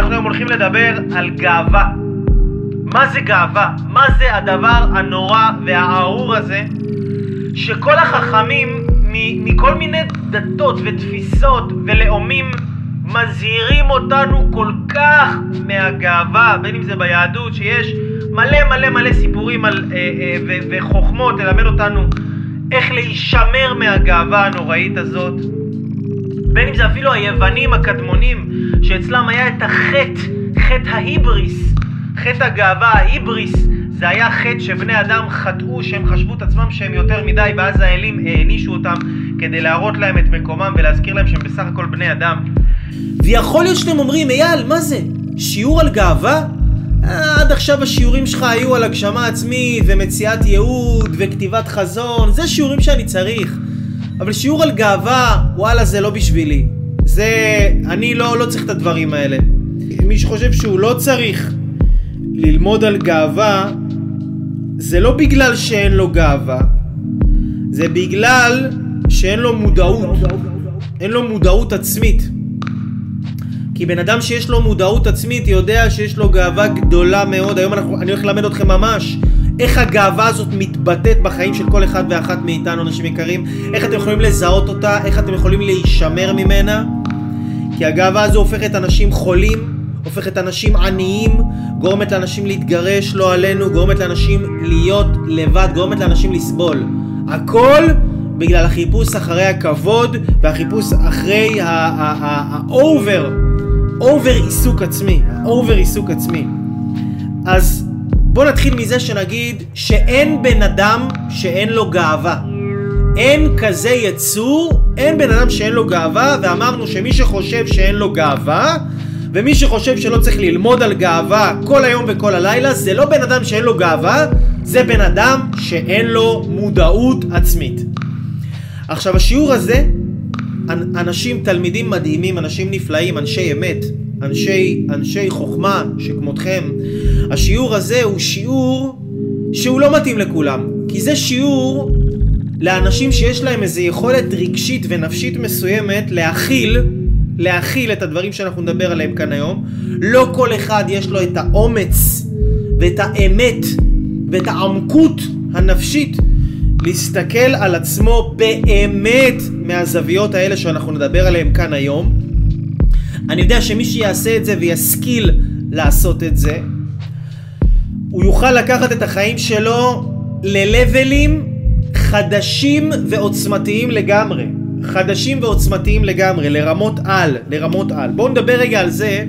אנחנו היום הולכים לדבר על גאווה. מה זה גאווה? מה זה הדבר הנורא והארור הזה שכל החכמים מכל מיני דתות ותפיסות ולאומים מזהירים אותנו כל כך מהגאווה, בין אם זה ביהדות שיש מלא מלא מלא סיפורים על, אה, אה, ו, וחוכמות ללמד אותנו איך להישמר מהגאווה הנוראית הזאת. בין אם זה אפילו היוונים הקדמונים, שאצלם היה את החטא, חטא ההיבריס, חטא הגאווה, ההיבריס, זה היה חטא שבני אדם חטאו, שהם חשבו את עצמם שהם יותר מדי, ואז האלים הענישו אותם כדי להראות להם את מקומם ולהזכיר להם שהם בסך הכל בני אדם. ויכול להיות שאתם אומרים, אייל, מה זה? שיעור על גאווה? עד עכשיו השיעורים שלך היו על הגשמה עצמית ומציאת ייעוד וכתיבת חזון, זה שיעורים שאני צריך. אבל שיעור על גאווה, וואלה, זה לא בשבילי. זה... אני לא, לא צריך את הדברים האלה. מי שחושב שהוא לא צריך ללמוד על גאווה, זה לא בגלל שאין לו גאווה, זה בגלל שאין לו מודעות. אין לו מודעות עצמית. כי בן אדם שיש לו מודעות עצמית יודע שיש לו גאווה גדולה מאוד. היום אנחנו, אני הולך ללמד אתכם ממש איך הגאווה הזאת מתבטאת בחיים של כל אחד ואחת מאיתנו, אנשים יקרים. איך אתם יכולים לזהות אותה, איך אתם יכולים להישמר ממנה. כי הגאווה הזו הופכת אנשים חולים, הופכת אנשים עניים, גורמת לאנשים להתגרש, לא עלינו, גורמת לאנשים להיות לבד, גורמת לאנשים לסבול. הכל בגלל החיפוש אחרי הכבוד והחיפוש אחרי ה over, over עיסוק עצמי, over עיסוק עצמי. אז בוא נתחיל מזה שנגיד שאין בן אדם שאין לו גאווה. אין כזה יצור, אין בן אדם שאין לו גאווה, ואמרנו שמי שחושב שאין לו גאווה, ומי שחושב שלא צריך ללמוד על גאווה כל היום וכל הלילה, זה לא בן אדם שאין לו גאווה, זה בן אדם שאין לו מודעות עצמית. עכשיו השיעור הזה, אנשים, תלמידים מדהימים, אנשים נפלאים, אנשי אמת, אנשי, אנשי חוכמה שכמותכם, השיעור הזה הוא שיעור שהוא לא מתאים לכולם, כי זה שיעור לאנשים שיש להם איזו יכולת רגשית ונפשית מסוימת להכיל, להכיל את הדברים שאנחנו נדבר עליהם כאן היום. לא כל אחד יש לו את האומץ ואת האמת ואת העמקות הנפשית להסתכל על עצמו באמת מהזוויות האלה שאנחנו נדבר עליהן כאן היום. אני יודע שמי שיעשה את זה וישכיל לעשות את זה, הוא יוכל לקחת את החיים שלו ללבלים חדשים ועוצמתיים לגמרי. חדשים ועוצמתיים לגמרי, לרמות על, לרמות על. בואו נדבר רגע על זה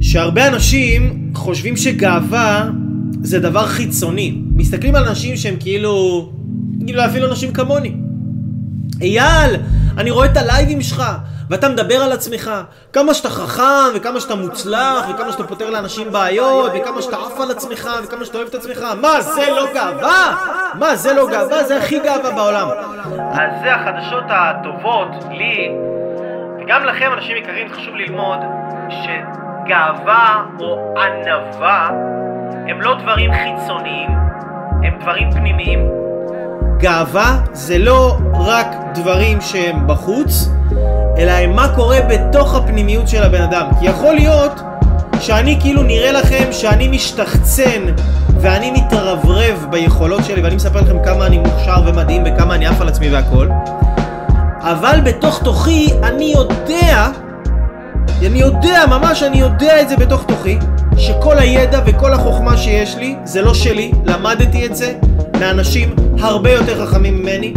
שהרבה אנשים חושבים שגאווה זה דבר חיצוני. מסתכלים על אנשים שהם כאילו, כאילו אפילו אנשים כמוני. אייל, אני רואה את הלייבים שלך, ואתה מדבר על עצמך, כמה שאתה חכם, וכמה שאתה מוצלח, וכמה שאתה פותר לאנשים בעיות, וכמה שאתה עף על עצמך, וכמה שאתה אוהב את עצמך. מה, זה לא גאווה? מה, זה לא גאווה? זה הכי גאווה בעולם. אז זה החדשות הטובות לי, וגם לכם, אנשים יקרים, חשוב ללמוד שגאווה או ענווה הם לא דברים חיצוניים, הם דברים פנימיים. גאווה זה לא רק דברים שהם בחוץ, אלא הם מה קורה בתוך הפנימיות של הבן אדם. כי יכול להיות שאני כאילו נראה לכם שאני משתחצן ואני מתרברב ביכולות שלי ואני מספר לכם כמה אני מוכשר ומדהים וכמה אני עף על עצמי והכל אבל בתוך תוכי אני יודע אני יודע, ממש אני יודע את זה בתוך תוכי שכל הידע וכל החוכמה שיש לי זה לא שלי, למדתי את זה מאנשים הרבה יותר חכמים ממני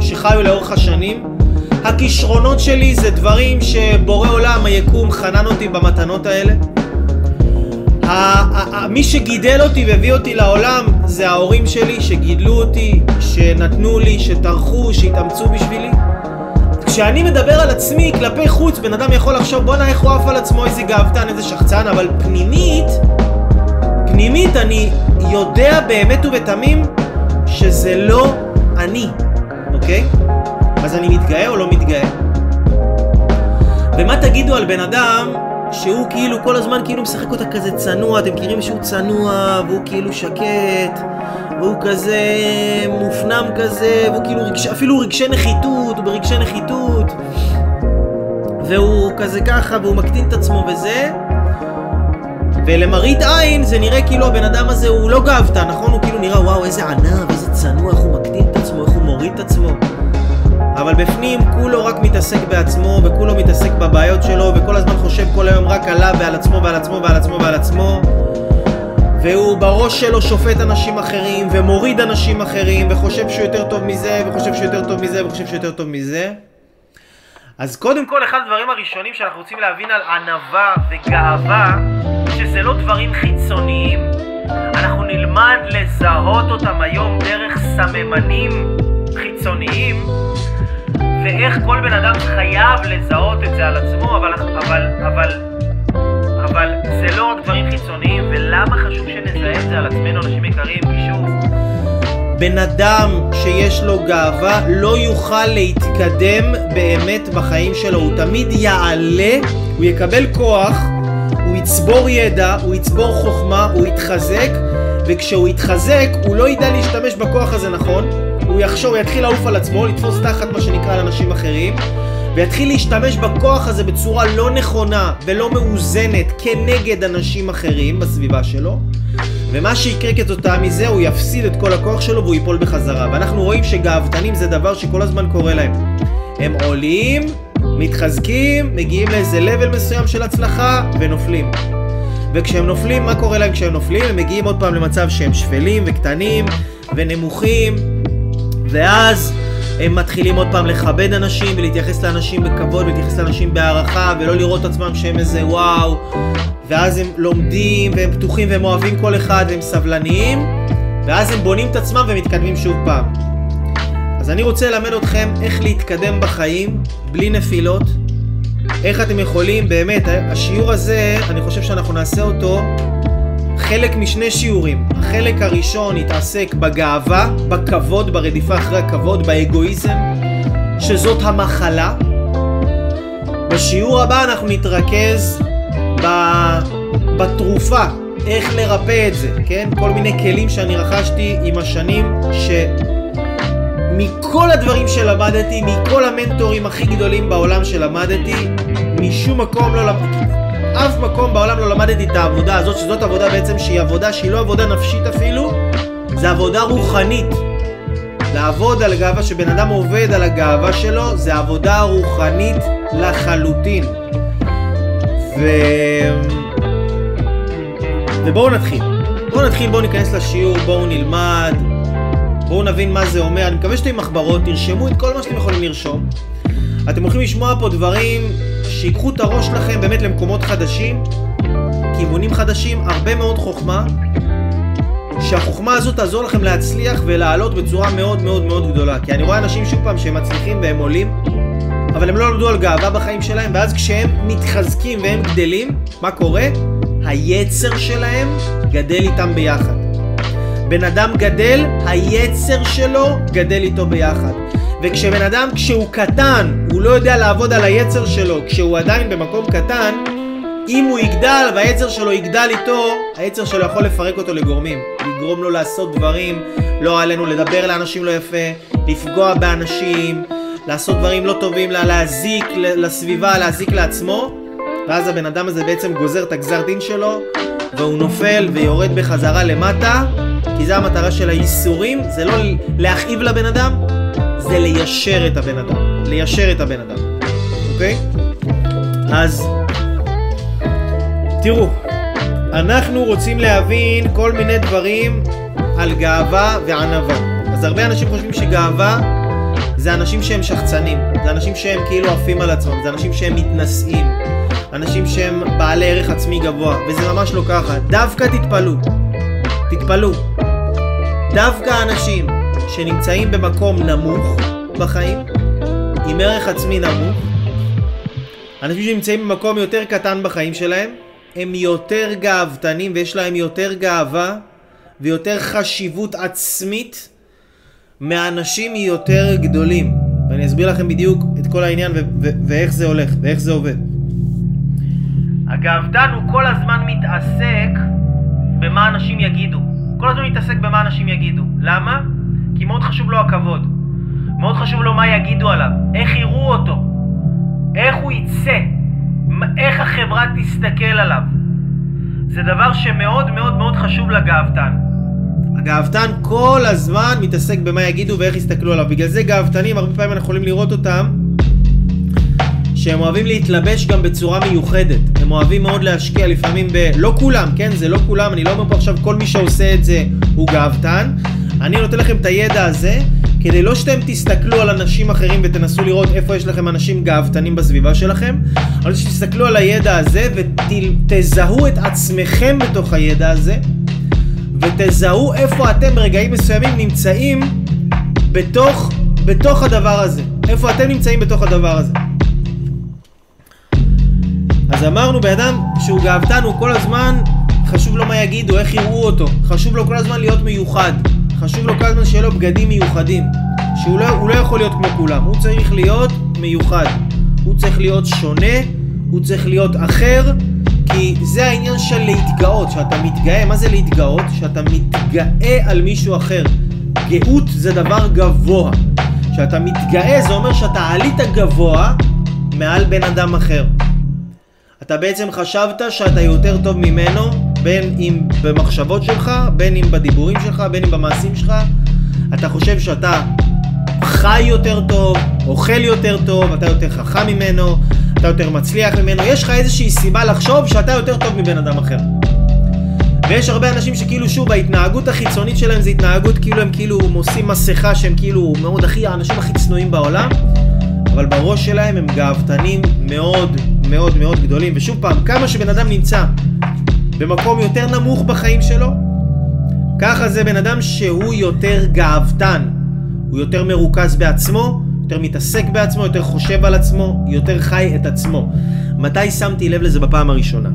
שחיו לאורך השנים הכישרונות שלי זה דברים שבורא עולם, היקום, חנן אותי במתנות האלה. מי שגידל אותי והביא אותי לעולם זה ההורים שלי שגידלו אותי, שנתנו לי, שטרחו, שהתאמצו בשבילי. כשאני מדבר על עצמי כלפי חוץ, בן אדם יכול לחשוב בואנה איך הוא עף על עצמו, איזה גאוותן, איזה שחצן, אבל פנימית, פנימית אני יודע באמת ובתמים שזה לא אני, אוקיי? אז אני מתגאה או לא מתגאה? ומה תגידו על בן אדם שהוא כאילו כל הזמן כאילו משחק אותה כזה צנוע, אתם מכירים שהוא צנוע והוא כאילו שקט והוא כזה מופנם כזה והוא כאילו רגש, אפילו רגשי נחיתות, הוא ברגשי נחיתות והוא כזה ככה, והוא מקטין את עצמו וזה, ולמראית עין זה נראה כאילו הבן אדם הזה הוא לא גאוותן, נכון? הוא כאילו נראה וואו איזה ענב, איזה צנוע, איך הוא מקטין את עצמו, איך הוא מוריד את עצמו. אבל בפנים כולו רק מתעסק בעצמו, וכולו מתעסק בבעיות שלו, וכל הזמן חושב כל היום רק עליו ועל עצמו ועל עצמו ועל עצמו ועל עצמו. והוא בראש שלו שופט אנשים אחרים, ומוריד אנשים אחרים, וחושב שהוא יותר טוב מזה, וחושב שהוא יותר טוב מזה, וחושב שהוא יותר טוב מזה. אז קודם כל, אחד הדברים הראשונים שאנחנו רוצים להבין על ענווה וגאווה, שזה לא דברים חיצוניים. אנחנו נלמד לזהות אותם היום דרך סממנים חיצוניים, ואיך כל בן אדם חייב לזהות את זה על עצמו, אבל, אבל, אבל, אבל זה לא רק דברים חיצוניים, ולמה חשוב שנזהה את זה על עצמנו, אנשים יקרים? כי שוב, בן אדם שיש לו גאווה לא יוכל להתקדם באמת בחיים שלו, הוא תמיד יעלה, הוא יקבל כוח, הוא יצבור ידע, הוא יצבור חוכמה, הוא יתחזק, וכשהוא יתחזק הוא לא ידע להשתמש בכוח הזה נכון, הוא יחשוב, הוא יתחיל לעוף על עצמו, לתפוס תחת מה שנקרא לאנשים אחרים, ויתחיל להשתמש בכוח הזה בצורה לא נכונה ולא מאוזנת כנגד אנשים אחרים בסביבה שלו, ומה שיקרה כתוצאה מזה, הוא יפסיד את כל הכוח שלו והוא ייפול בחזרה. ואנחנו רואים שגאוותנים זה דבר שכל הזמן קורה להם. הם עולים, מתחזקים, מגיעים לאיזה לבל מסוים של הצלחה ונופלים. וכשהם נופלים, מה קורה להם כשהם נופלים? הם מגיעים עוד פעם למצב שהם שפלים וקטנים ונמוכים, ואז הם מתחילים עוד פעם לכבד אנשים ולהתייחס לאנשים בכבוד ולהתייחס לאנשים בהערכה ולא לראות עצמם שהם איזה וואו ואז הם לומדים והם פתוחים והם אוהבים כל אחד והם סבלניים ואז הם בונים את עצמם ומתקדמים שוב פעם. אז אני רוצה ללמד אתכם איך להתקדם בחיים בלי נפילות איך אתם יכולים, באמת, השיעור הזה, אני חושב שאנחנו נעשה אותו חלק משני שיעורים. החלק הראשון יתעסק בגאווה, בכבוד, ברדיפה אחרי הכבוד, באגואיזם, שזאת המחלה. בשיעור הבא אנחנו נתרכז ב... בתרופה, איך לרפא את זה, כן? כל מיני כלים שאני רכשתי עם השנים, שמכל הדברים שלמדתי, מכל המנטורים הכי גדולים בעולם שלמדתי, משום מקום לא למדתי. אף מקום בעולם לא למדתי את העבודה הזאת, שזאת עבודה בעצם שהיא עבודה שהיא לא עבודה נפשית אפילו, זה עבודה רוחנית. לעבוד על גאווה, שבן אדם עובד על הגאווה שלו, זה עבודה רוחנית לחלוטין. ו... ובואו נתחיל. בואו נתחיל, בואו ניכנס לשיעור, בואו נלמד, בואו נבין מה זה אומר. אני מקווה שאתם עם מחברות, תרשמו את כל מה שאתם יכולים לרשום. אתם הולכים לשמוע פה דברים שיקחו את הראש שלכם באמת למקומות חדשים, כיוונים חדשים, הרבה מאוד חוכמה, שהחוכמה הזאת תעזור לכם להצליח ולעלות בצורה מאוד מאוד מאוד גדולה. כי אני רואה אנשים שוב פעם שהם מצליחים והם עולים, אבל הם לא למדו על גאווה בחיים שלהם, ואז כשהם מתחזקים והם גדלים, מה קורה? היצר שלהם גדל איתם ביחד. בן אדם גדל, היצר שלו גדל איתו ביחד. וכשבן אדם, כשהוא קטן, הוא לא יודע לעבוד על היצר שלו, כשהוא עדיין במקום קטן, אם הוא יגדל והיצר שלו יגדל איתו, היצר שלו יכול לפרק אותו לגורמים. לגרום לו לעשות דברים לא עלינו, לדבר לאנשים לא יפה, לפגוע באנשים, לעשות דברים לא טובים, לה, להזיק לסביבה, להזיק לעצמו, ואז הבן אדם הזה בעצם גוזר את הגזר דין שלו, והוא נופל ויורד בחזרה למטה, כי זה המטרה של הייסורים, זה לא להכאיב לבן אדם, זה ליישר את הבן אדם. ליישר את הבן אדם, אוקיי? אז תראו, אנחנו רוצים להבין כל מיני דברים על גאווה וענווה. אז הרבה אנשים חושבים שגאווה זה אנשים שהם שחצנים, זה אנשים שהם כאילו עפים על עצמם, זה אנשים שהם מתנשאים, אנשים שהם בעלי ערך עצמי גבוה, וזה ממש לא ככה. דווקא תתפלאו, תתפלאו. דווקא אנשים שנמצאים במקום נמוך בחיים, עם ערך עצמי נמוך, אנשים שנמצאים במקום יותר קטן בחיים שלהם, הם יותר גאוותנים ויש להם יותר גאווה ויותר חשיבות עצמית מאנשים יותר גדולים. ואני אסביר לכם בדיוק את כל העניין ואיך זה הולך ואיך זה עובד. הגאוותן הוא כל הזמן מתעסק במה אנשים יגידו. כל הזמן מתעסק במה אנשים יגידו. למה? כי מאוד חשוב לו הכבוד. מאוד חשוב לו מה יגידו עליו, איך יראו אותו. איך הוא יצא, איך החברה תסתכל עליו. זה דבר שמאוד מאוד מאוד חשוב לגאוותן. הגאוותן כל הזמן מתעסק במה יגידו ואיך יסתכלו עליו. בגלל זה גאוותנים, הרבה פעמים אנחנו יכולים לראות אותם, שהם אוהבים להתלבש גם בצורה מיוחדת. הם אוהבים מאוד להשקיע לפעמים ב... לא כולם, כן? זה לא כולם, אני לא אומר פה עכשיו כל מי שעושה את זה הוא גאוותן. אני נותן לכם את הידע הזה, כדי לא שאתם תסתכלו על אנשים אחרים ותנסו לראות איפה יש לכם אנשים גאוותנים בסביבה שלכם, אבל שתסתכלו על הידע הזה ותזהו את עצמכם בתוך הידע הזה, ותזהו איפה אתם ברגעים מסוימים נמצאים בתוך, בתוך הדבר הזה. איפה אתם נמצאים בתוך הדבר הזה. אז אמרנו, בן אדם שהוא גאוותן, הוא כל הזמן, חשוב לו מה יגידו, איך יראו אותו. חשוב לו כל הזמן להיות מיוחד. חשוב לו כל הזמן שיהיה לו בגדים מיוחדים. שהוא לא, לא יכול להיות כמו כולם. הוא צריך להיות מיוחד. הוא צריך להיות שונה, הוא צריך להיות אחר, כי זה העניין של להתגאות. שאתה מתגאה, מה זה להתגאות? שאתה מתגאה על מישהו אחר. גאות זה דבר גבוה. כשאתה מתגאה זה אומר שאתה עלית גבוה מעל בן אדם אחר. אתה בעצם חשבת שאתה יותר טוב ממנו, בין אם במחשבות שלך, בין אם בדיבורים שלך, בין אם במעשים שלך. אתה חושב שאתה חי יותר טוב, אוכל יותר טוב, אתה יותר חכם ממנו, אתה יותר מצליח ממנו. יש לך איזושהי סיבה לחשוב שאתה יותר טוב מבן אדם אחר. ויש הרבה אנשים שכאילו שוב ההתנהגות החיצונית שלהם זה התנהגות כאילו הם כאילו עושים מסכה שהם כאילו מאוד הכי האנשים הכי צנועים בעולם אבל בראש שלהם הם גאוותנים מאוד מאוד מאוד גדולים. ושוב פעם, כמה שבן אדם נמצא במקום יותר נמוך בחיים שלו, ככה זה בן אדם שהוא יותר גאוותן. הוא יותר מרוכז בעצמו, יותר מתעסק בעצמו, יותר חושב על עצמו, יותר חי את עצמו. מתי שמתי לב לזה בפעם הראשונה?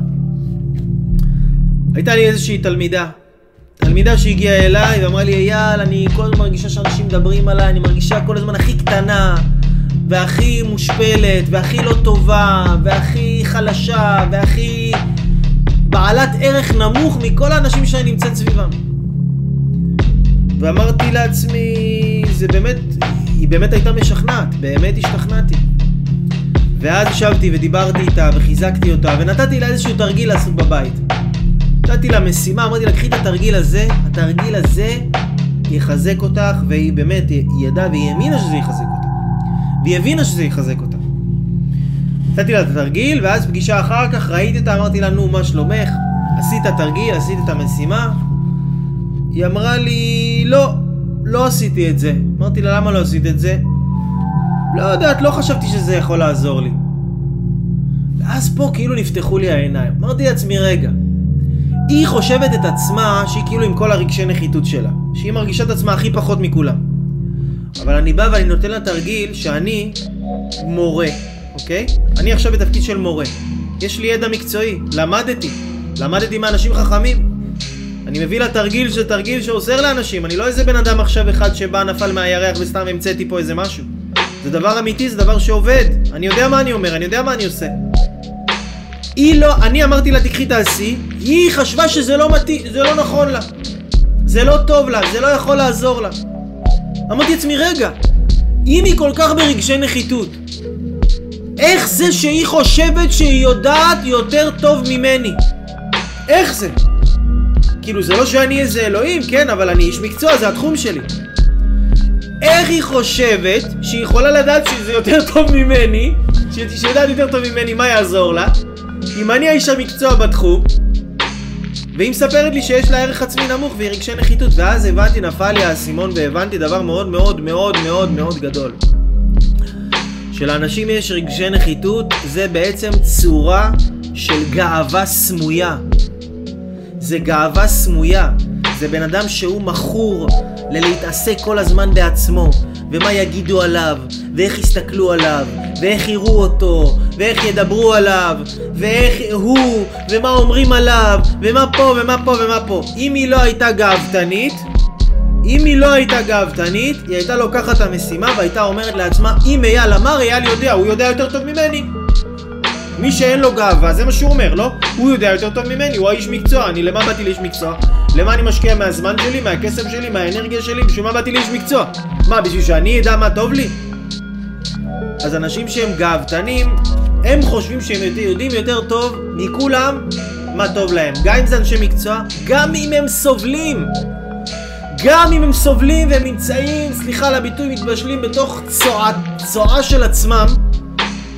הייתה לי איזושהי תלמידה, תלמידה שהגיעה אליי ואמרה לי, אייל, אני כל הזמן מרגישה שאנשים מדברים עליי, אני מרגישה כל הזמן הכי קטנה, והכי מושפלת, והכי לא טובה, והכי חלשה, והכי בעלת ערך נמוך מכל האנשים שאני נמצאת סביבם. ואמרתי לעצמי, זה באמת, היא באמת הייתה משכנעת, באמת השתכנעתי. ואז ישבתי ודיברתי איתה וחיזקתי אותה ונתתי לה איזשהו תרגיל לעשות בבית. נתתי לה משימה, אמרתי לה, קחי את התרגיל הזה, התרגיל הזה יחזק אותך, והיא באמת, היא ידעה והיא האמינה שזה יחזק אותך. והיא הבינה שזה יחזק אותה. נתתי לה את התרגיל, ואז פגישה אחר כך ראיתי אותה, אמרתי לה, נו, מה שלומך? עשית תרגיל, עשית את המשימה? היא אמרה לי, לא, לא עשיתי את זה. אמרתי לה, למה לא עשית את זה? לא יודעת, לא חשבתי שזה יכול לעזור לי. ואז פה כאילו נפתחו לי העיניים. אמרתי לעצמי, רגע, היא חושבת את עצמה שהיא כאילו עם כל הרגשי נחיתות שלה. שהיא מרגישה את עצמה הכי פחות מכולם. אבל אני בא ואני נותן לה תרגיל שאני מורה, אוקיי? אני עכשיו בתפקיד של מורה. יש לי ידע מקצועי, למדתי. למדתי מאנשים חכמים. אני מביא לה תרגיל שזה תרגיל שעוזר לאנשים. אני לא איזה בן אדם עכשיו אחד שבא, נפל מהירח וסתם המצאתי פה איזה משהו. זה דבר אמיתי, זה דבר שעובד. אני יודע מה אני אומר, אני יודע מה אני עושה. היא לא, אני אמרתי לה תקחי תעשי, היא חשבה שזה לא מתאים, זה לא נכון לה. זה לא טוב לה, זה לא יכול לעזור לה. אמרתי לעצמי, רגע, אם היא כל כך ברגשי נחיתות, איך זה שהיא חושבת שהיא יודעת יותר טוב ממני? איך זה? כאילו, זה לא שאני איזה אלוהים, כן, אבל אני איש מקצוע, זה התחום שלי. איך היא חושבת שהיא יכולה לדעת שזה יותר טוב ממני, שהיא יודעת יותר טוב ממני, מה יעזור לה? אם אני האיש המקצוע בתחום, והיא מספרת לי שיש לה ערך עצמי נמוך והיא רגשי נחיתות ואז הבנתי, נפל לי האסימון והבנתי דבר מאוד מאוד מאוד מאוד מאוד גדול שלאנשים יש רגשי נחיתות זה בעצם צורה של גאווה סמויה זה גאווה סמויה. זה בן אדם שהוא מכור ללהתעסק כל הזמן בעצמו. ומה יגידו עליו, ואיך יסתכלו עליו, ואיך יראו אותו, ואיך ידברו עליו, ואיך הוא, ומה אומרים עליו, ומה פה, ומה פה, ומה פה. אם היא לא הייתה גאוותנית, אם היא לא הייתה גאוותנית, היא הייתה לוקחת את המשימה והייתה אומרת לעצמה, אם אייל אמר, אייל יודע, הוא יודע יותר טוב ממני. מי שאין לו גאווה, זה מה שהוא אומר, לא? הוא יודע יותר טוב ממני, הוא האיש מקצוע, אני למה באתי לאיש מקצוע? למה אני משקיע מהזמן שלי, מהכסף שלי, מהאנרגיה שלי, בשביל מה באתי לאיש מקצוע? מה, בשביל שאני אדע מה טוב לי? אז אנשים שהם גאוותנים, הם חושבים שהם יודעים יותר טוב מכולם מה טוב להם. גם אם זה אנשי מקצוע, גם אם הם סובלים. גם אם הם סובלים והם נמצאים, סליחה על הביטוי, מתבשלים בתוך צועה, צועה של עצמם,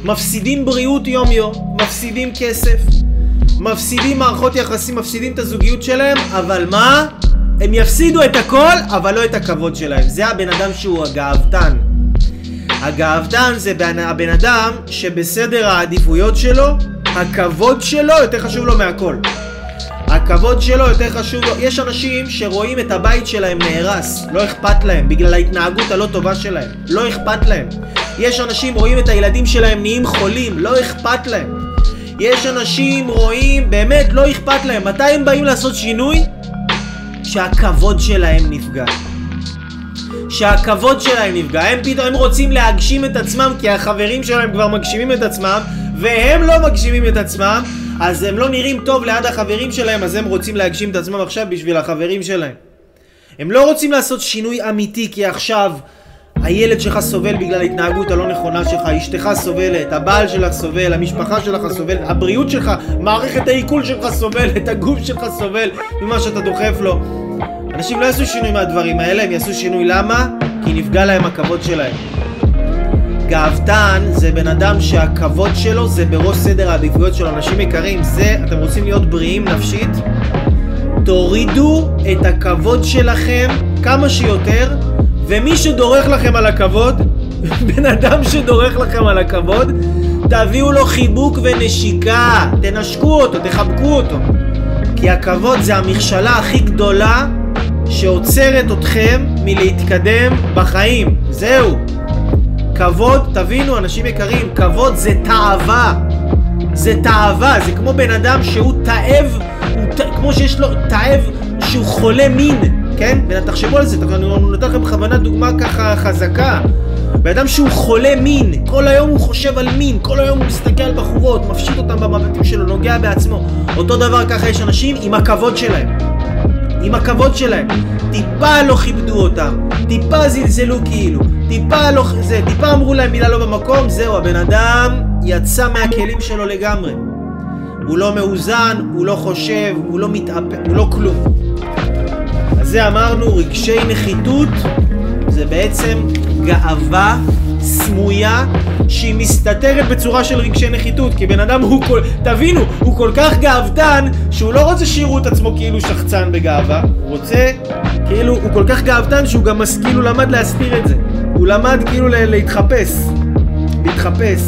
מפסידים בריאות יום-יום, מפסידים כסף, מפסידים מערכות יחסים, מפסידים את הזוגיות שלהם, אבל מה? הם יפסידו את הכל, אבל לא את הכבוד שלהם. זה הבן אדם שהוא הגאוותן. הגאוותן זה בן- הבן אדם שבסדר העדיפויות שלו, הכבוד שלו יותר חשוב לו מהכל. הכבוד שלו יותר חשוב לו. יש אנשים שרואים את הבית שלהם נהרס, לא אכפת להם, בגלל ההתנהגות הלא טובה שלהם. לא אכפת להם. יש אנשים רואים את הילדים שלהם נהיים חולים, לא אכפת להם. יש אנשים רואים, באמת לא אכפת להם. מתי הם באים לעשות שינוי? שהכבוד שלהם נפגע. שהכבוד שלהם נפגע. הם פתאום הם רוצים להגשים את עצמם כי החברים שלהם כבר מגשימים את עצמם והם לא מגשימים את עצמם אז הם לא נראים טוב ליד החברים שלהם אז הם רוצים להגשים את עצמם עכשיו בשביל החברים שלהם. הם לא רוצים לעשות שינוי אמיתי כי עכשיו הילד שלך סובל בגלל ההתנהגות הלא נכונה שלך, אשתך סובלת, הבעל שלך סובל, המשפחה שלך סובלת, הבריאות שלך, מערכת העיכול שלך סובלת, הגוף שלך סובל ממה שאתה דוחף לו. אנשים לא יעשו שינוי מהדברים האלה, הם יעשו שינוי למה? כי נפגע להם הכבוד שלהם. גאוותן זה בן אדם שהכבוד שלו זה בראש סדר העדיפויות שלו. אנשים יקרים, זה, אתם רוצים להיות בריאים נפשית? תורידו את הכבוד שלכם כמה שיותר, ומי שדורך לכם על הכבוד, בן אדם שדורך לכם על הכבוד, תביאו לו חיבוק ונשיקה, תנשקו אותו, תחבקו אותו. כי הכבוד זה המכשלה הכי גדולה שעוצרת אתכם מלהתקדם בחיים. זהו. כבוד, תבינו, אנשים יקרים, כבוד זה תאווה. זה תאווה, זה כמו בן אדם שהוא תאב, ת... כמו שיש לו תאב שהוא חולה מין, כן? תחשבו על זה, אני נותן לכם בכוונה דוגמה ככה חזקה. בן אדם שהוא חולה מין, כל היום הוא חושב על מין, כל היום הוא מסתכל על בחורות, מפשיט אותם במבטים שלו, נוגע בעצמו. אותו דבר ככה יש אנשים עם הכבוד שלהם. עם הכבוד שלהם. טיפה לא כיבדו אותם, טיפה זלזלו כאילו, טיפה לא... זה, טיפה אמרו להם מילה לא במקום, זהו, הבן אדם יצא מהכלים שלו לגמרי. הוא לא מאוזן, הוא לא חושב, הוא לא מתאפק, הוא לא כלום. אז זה אמרנו, רגשי נחיתות זה בעצם גאווה סמויה שהיא מסתתרת בצורה של רגשי נחיתות כי בן אדם הוא כל... תבינו, הוא כל כך גאוותן שהוא לא רוצה שיראו את עצמו כאילו שחצן בגאווה הוא רוצה, כאילו, הוא כל כך גאוותן שהוא גם הוא למד להסתיר את זה הוא למד כאילו להתחפש להתחפש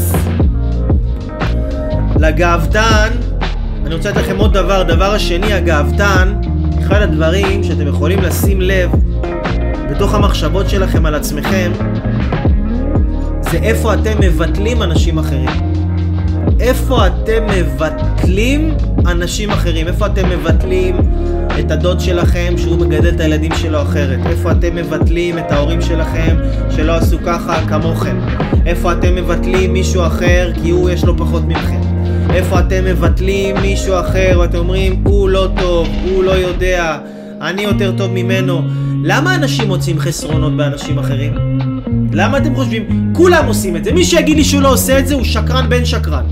לגאוותן אני רוצה לתת לכם עוד דבר, דבר השני, הגאוותן אחד הדברים שאתם יכולים לשים לב בתוך המחשבות שלכם על עצמכם זה איפה אתם מבטלים אנשים אחרים. איפה אתם מבטלים אנשים אחרים? איפה אתם מבטלים את הדוד שלכם שהוא מגדל את הילדים שלו אחרת? איפה אתם מבטלים את ההורים שלכם שלא עשו ככה כמוכם? איפה אתם מבטלים מישהו אחר כי הוא יש לו פחות מכם? איפה אתם מבטלים מישהו אחר ואתם אומרים הוא לא טוב, הוא לא יודע, אני יותר טוב ממנו? למה אנשים מוצאים חסרונות באנשים אחרים? למה אתם חושבים? כולם עושים את זה. מי שיגיד לי שהוא לא עושה את זה הוא שקרן בן שקרן.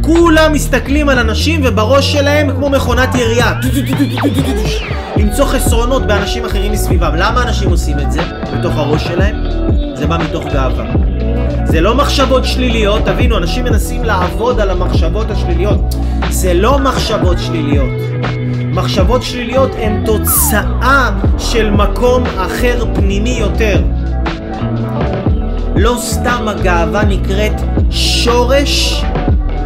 כולם מסתכלים על אנשים ובראש שלהם כמו מכונת ירייה. למצוא חסרונות באנשים אחרים מסביבם. למה אנשים עושים את זה בתוך הראש שלהם? זה בא מתוך גאווה. זה לא מחשבות שליליות, תבינו, אנשים מנסים לעבוד על המחשבות השליליות. זה לא מחשבות שליליות. מחשבות שליליות הן תוצאה של מקום אחר פנימי יותר. לא סתם הגאווה נקראת שורש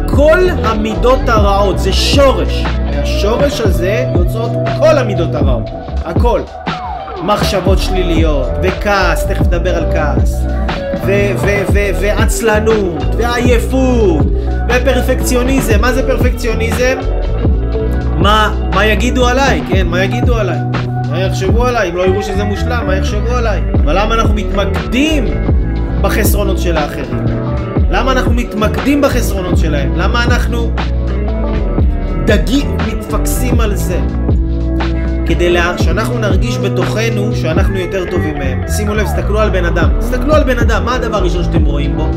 כל המידות הרעות, זה שורש. מהשורש הזה יוצאות כל המידות הרעות, הכל. מחשבות שליליות, וכעס, תכף נדבר על כעס, ועצלנות, ועייפות, ופרפקציוניזם. מה זה פרפקציוניזם? מה, מה יגידו עליי, כן? מה יגידו עליי? מה יחשבו עליי? אם לא יראו שזה מושלם, מה יחשבו עליי? אבל למה אנחנו מתמקדים בחסרונות של האחרים? למה אנחנו מתמקדים בחסרונות שלהם? למה אנחנו דגים, מתפקסים על זה? כדי לה... שאנחנו נרגיש בתוכנו שאנחנו יותר טובים מהם. שימו לב, תסתכלו על בן אדם. תסתכלו על בן אדם, מה הדבר הראשון שאתם רואים בו?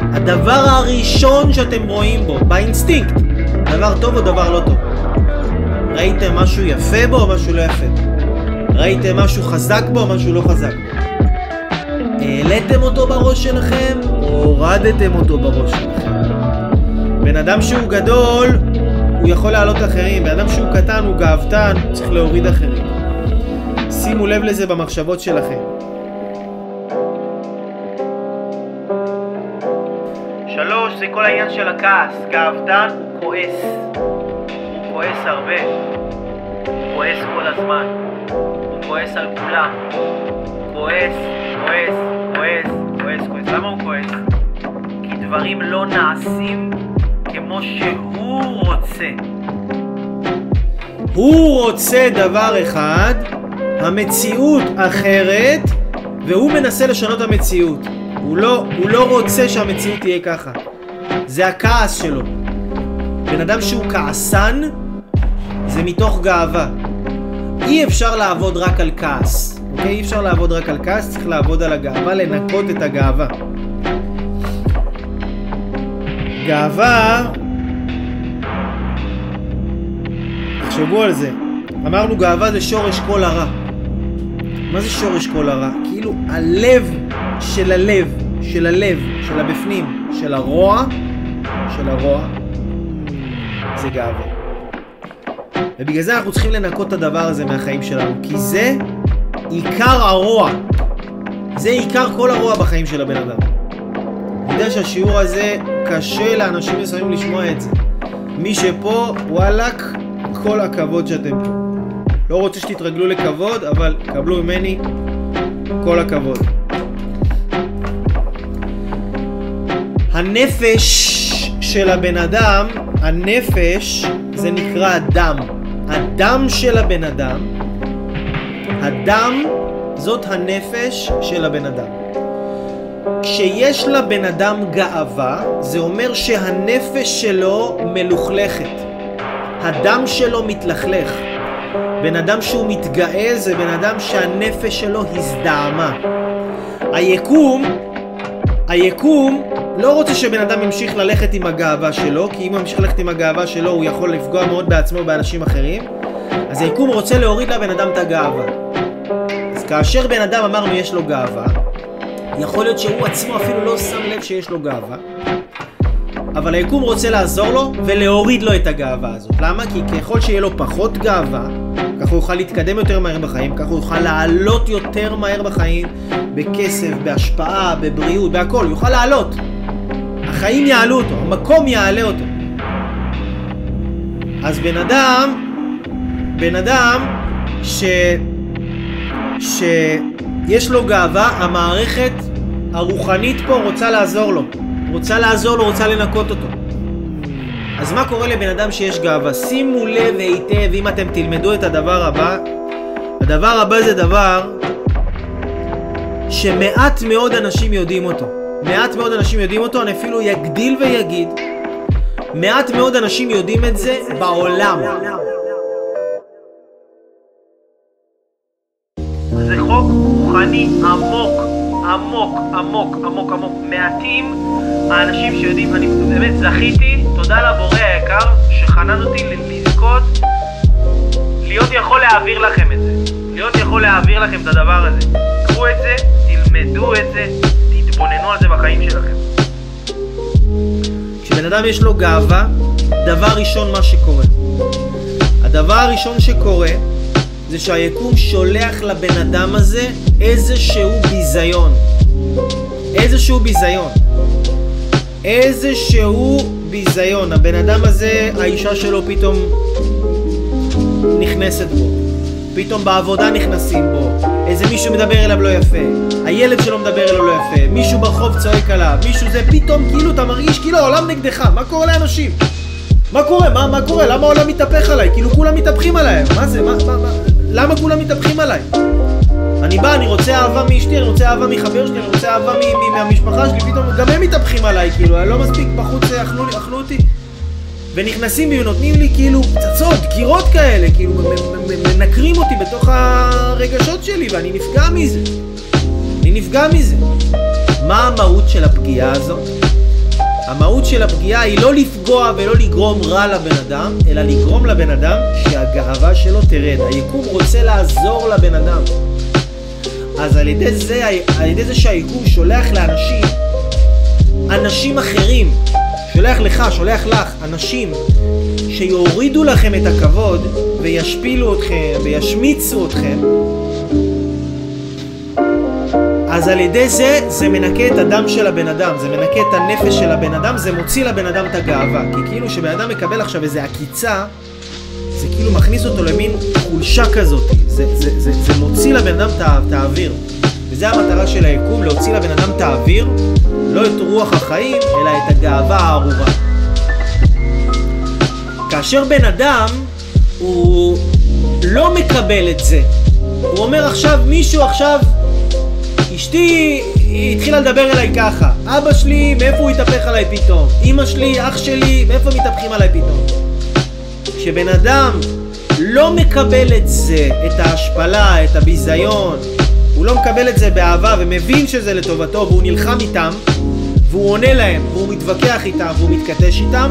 הדבר הראשון שאתם רואים בו, באינסטינקט, דבר טוב או דבר לא טוב. ראיתם משהו יפה בו או משהו לא יפה? ראיתם משהו חזק בו או משהו לא חזק? העליתם אותו בראש שלכם או הורדתם אותו בראש שלכם? בן אדם שהוא גדול, הוא יכול להעלות אחרים. בן אדם שהוא קטן, הוא גאוותן, הוא צריך להוריד אחרים. שימו לב לזה במחשבות שלכם. שלוש, זה כל העניין של הכעס. גאוותן הוא כועס. הוא כועס הרבה. הוא כועס כל הזמן. הוא כועס על כולם. כועס, כועס, כועס, כועס, כועס. למה הוא כועס? כי דברים לא נעשים כמו שהוא רוצה. הוא רוצה דבר אחד, המציאות אחרת, והוא מנסה לשנות את המציאות. הוא לא, הוא לא רוצה שהמציאות תהיה ככה. זה הכעס שלו. בן אדם שהוא כעסן, זה מתוך גאווה. אי אפשר לעבוד רק על כעס, אוקיי? אי אפשר לעבוד רק על כעס, צריך לעבוד על הגאווה, לנקות את הגאווה. גאווה... תחשבו על זה. אמרנו גאווה זה שורש כל הרע. מה זה שורש כל הרע? כאילו הלב של הלב, של הלב, של הבפנים, של הרוע, של הרוע, זה גאווה. ובגלל זה אנחנו צריכים לנקות את הדבר הזה מהחיים שלנו, כי זה עיקר הרוע. זה עיקר כל הרוע בחיים של הבן אדם. אני יודע שהשיעור הזה קשה לאנשים מסוימים לשמוע את זה. מי שפה, וואלאק, כל הכבוד שאתם פה. לא רוצה שתתרגלו לכבוד, אבל קבלו ממני כל הכבוד. הנפש של הבן אדם, הנפש זה נקרא הדם. הדם של הבן אדם, הדם זאת הנפש של הבן אדם. כשיש לבן אדם גאווה, זה אומר שהנפש שלו מלוכלכת. הדם שלו מתלכלך. בן אדם שהוא מתגאה זה בן אדם שהנפש שלו הזדעמה. היקום, היקום לא רוצה שבן אדם ימשיך ללכת עם הגאווה שלו, כי אם הוא ימשיך ללכת עם הגאווה שלו הוא יכול לפגוע מאוד בעצמו ובאנשים אחרים. אז היקום רוצה להוריד לבן אדם את הגאווה. אז כאשר בן אדם אמרנו יש לו גאווה, יכול להיות שהוא עצמו אפילו לא שם לב שיש לו גאווה, אבל היקום רוצה לעזור לו ולהוריד לו את הגאווה הזאת. למה? כי ככל שיהיה לו פחות גאווה, ככה הוא יוכל להתקדם יותר מהר בחיים, ככה הוא יוכל לעלות יותר מהר בחיים, בכסף, בהשפעה, בבריאות, בהכל, הוא יוכל לעלות. החיים יעלו אותו, המקום יעלה אותו. אז בן אדם, בן אדם ש... שיש לו גאווה, המערכת הרוחנית פה רוצה לעזור לו. רוצה לעזור לו, רוצה לנקות אותו. אז מה קורה לבן אדם שיש גאווה? שימו לב היטב, אם אתם תלמדו את הדבר הבא, הדבר הבא זה דבר שמעט מאוד אנשים יודעים אותו. מעט מאוד אנשים יודעים אותו, אני אפילו יגדיל ויגיד, מעט מאוד אנשים יודעים את זה בעולם. עמוק, עמוק, עמוק, עמוק. מעטים האנשים שיודעים, אני באמת זכיתי, תודה לבורא היקר, שחנן אותי לזכות, להיות יכול להעביר לכם את זה. להיות יכול להעביר לכם את הדבר הזה. קחו את זה, תלמדו את זה, תתבוננו על זה בחיים שלכם. כשבן אדם יש לו גאווה, דבר ראשון מה שקורה. הדבר הראשון שקורה זה שהיקום שולח לבן אדם הזה איזשהו ביזיון. איזשהו ביזיון. איזשהו ביזיון. הבן אדם הזה, האישה שלו פתאום נכנסת בו. פתאום בעבודה נכנסים בו. איזה מישהו מדבר אליו לא יפה. הילד שלו מדבר אליו לא יפה. מישהו ברחוב צועק עליו. מישהו זה פתאום כאילו אתה מרגיש כאילו העולם נגדך. מה קורה לאנשים? מה קורה? מה, מה קורה? למה העולם מתהפך עליי? כאילו כולם מתהפכים עליי. מה זה? מה, מה, מה? למה כולם מתהפכים עליי? אני בא, אני רוצה אהבה מאשתי, אני רוצה אהבה מחבר שלי, אני רוצה אהבה מהמשפחה שלי, פתאום גם הם מתהפכים עליי, כאילו, אני לא מספיק בחוץ, אכלו, לי- אכלו אותי. ונכנסים בי ונותנים לי כאילו פצצות, דקירות כאלה, כאילו מנקרים אותי בתוך הרגשות שלי ואני נפגע מזה. אני נפגע מזה. מה המהות של הפגיעה הזאת? המהות של הפגיעה היא לא לפגוע ולא לגרום רע לבן אדם, אלא לגרום לבן אדם שהגאווה שלו תרד. היקום רוצה לעזור לבן אדם. אז על ידי זה, על ידי זה שהיקום שולח לאנשים, אנשים אחרים, שולח לך, שולח לך, אנשים שיורידו לכם את הכבוד וישפילו אתכם וישמיצו אתכם, אז על ידי זה, זה מנקה את הדם של הבן אדם, זה מנקה את הנפש של הבן אדם, זה מוציא לבן אדם את הגאווה. כי כאילו שבן אדם מקבל עכשיו איזה עקיצה, זה כאילו מכניס אותו למין חולשה כזאת. זה, זה, זה, זה מוציא לבן אדם את האוויר. וזה המטרה של היקום, להוציא לבן אדם את האוויר, לא את רוח החיים, אלא את הגאווה הארורה. כאשר בן אדם, הוא לא מקבל את זה. הוא אומר עכשיו, מישהו עכשיו אשתי התחילה לדבר אליי ככה, אבא שלי, מאיפה הוא התהפך עליי פתאום? אמא שלי, אח שלי, מאיפה מתהפכים עליי פתאום? כשבן אדם לא מקבל את זה, את ההשפלה, את הביזיון, הוא לא מקבל את זה באהבה ומבין שזה לטובתו והוא נלחם איתם והוא עונה להם והוא מתווכח איתם והוא מתכתש איתם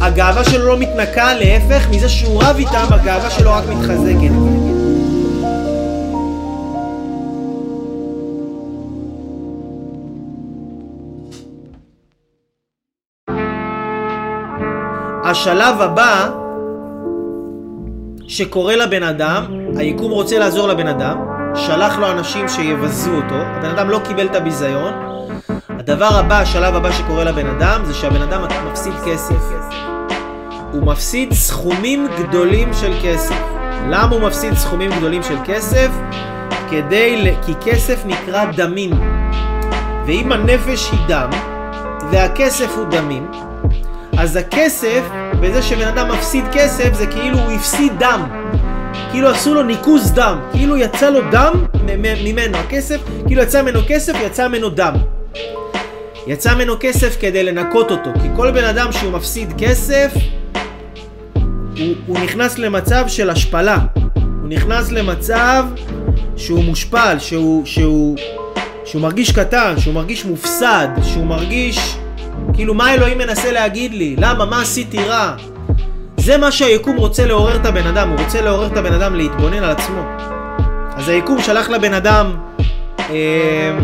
הגאווה שלו לא מתנקה, להפך, מזה שהוא רב איתם, הגאווה שלו רק מתחזקת. השלב הבא שקורה לבן אדם, היקום רוצה לעזור לבן אדם, שלח לו אנשים שיבזו אותו, הבן אדם לא קיבל את הביזיון, הדבר הבא, השלב הבא שקורה לבן אדם, זה שהבן אדם מפסיד כסף. הוא מפסיד סכומים גדולים של כסף. למה הוא מפסיד סכומים גדולים של כסף? כדי, כי כסף נקרא דמים. ואם הנפש היא דם, והכסף הוא דמים, אז הכסף, בזה שבן אדם מפסיד כסף, זה כאילו הוא הפסיד דם. כאילו עשו לו ניקוז דם. כאילו יצא לו דם ממנו. הכסף, כאילו יצא ממנו כסף, יצא ממנו דם. יצא ממנו כסף כדי לנקות אותו. כי כל בן אדם שהוא מפסיד כסף, הוא, הוא נכנס למצב של השפלה. הוא נכנס למצב שהוא מושפל, שהוא, שהוא, שהוא מרגיש קטן, שהוא מרגיש מופסד, שהוא מרגיש... כאילו, מה אלוהים מנסה להגיד לי? למה? מה עשיתי רע? זה מה שהיקום רוצה לעורר את הבן אדם, הוא רוצה לעורר את הבן אדם להתבונן על עצמו. אז היקום שלח לבן אדם אה,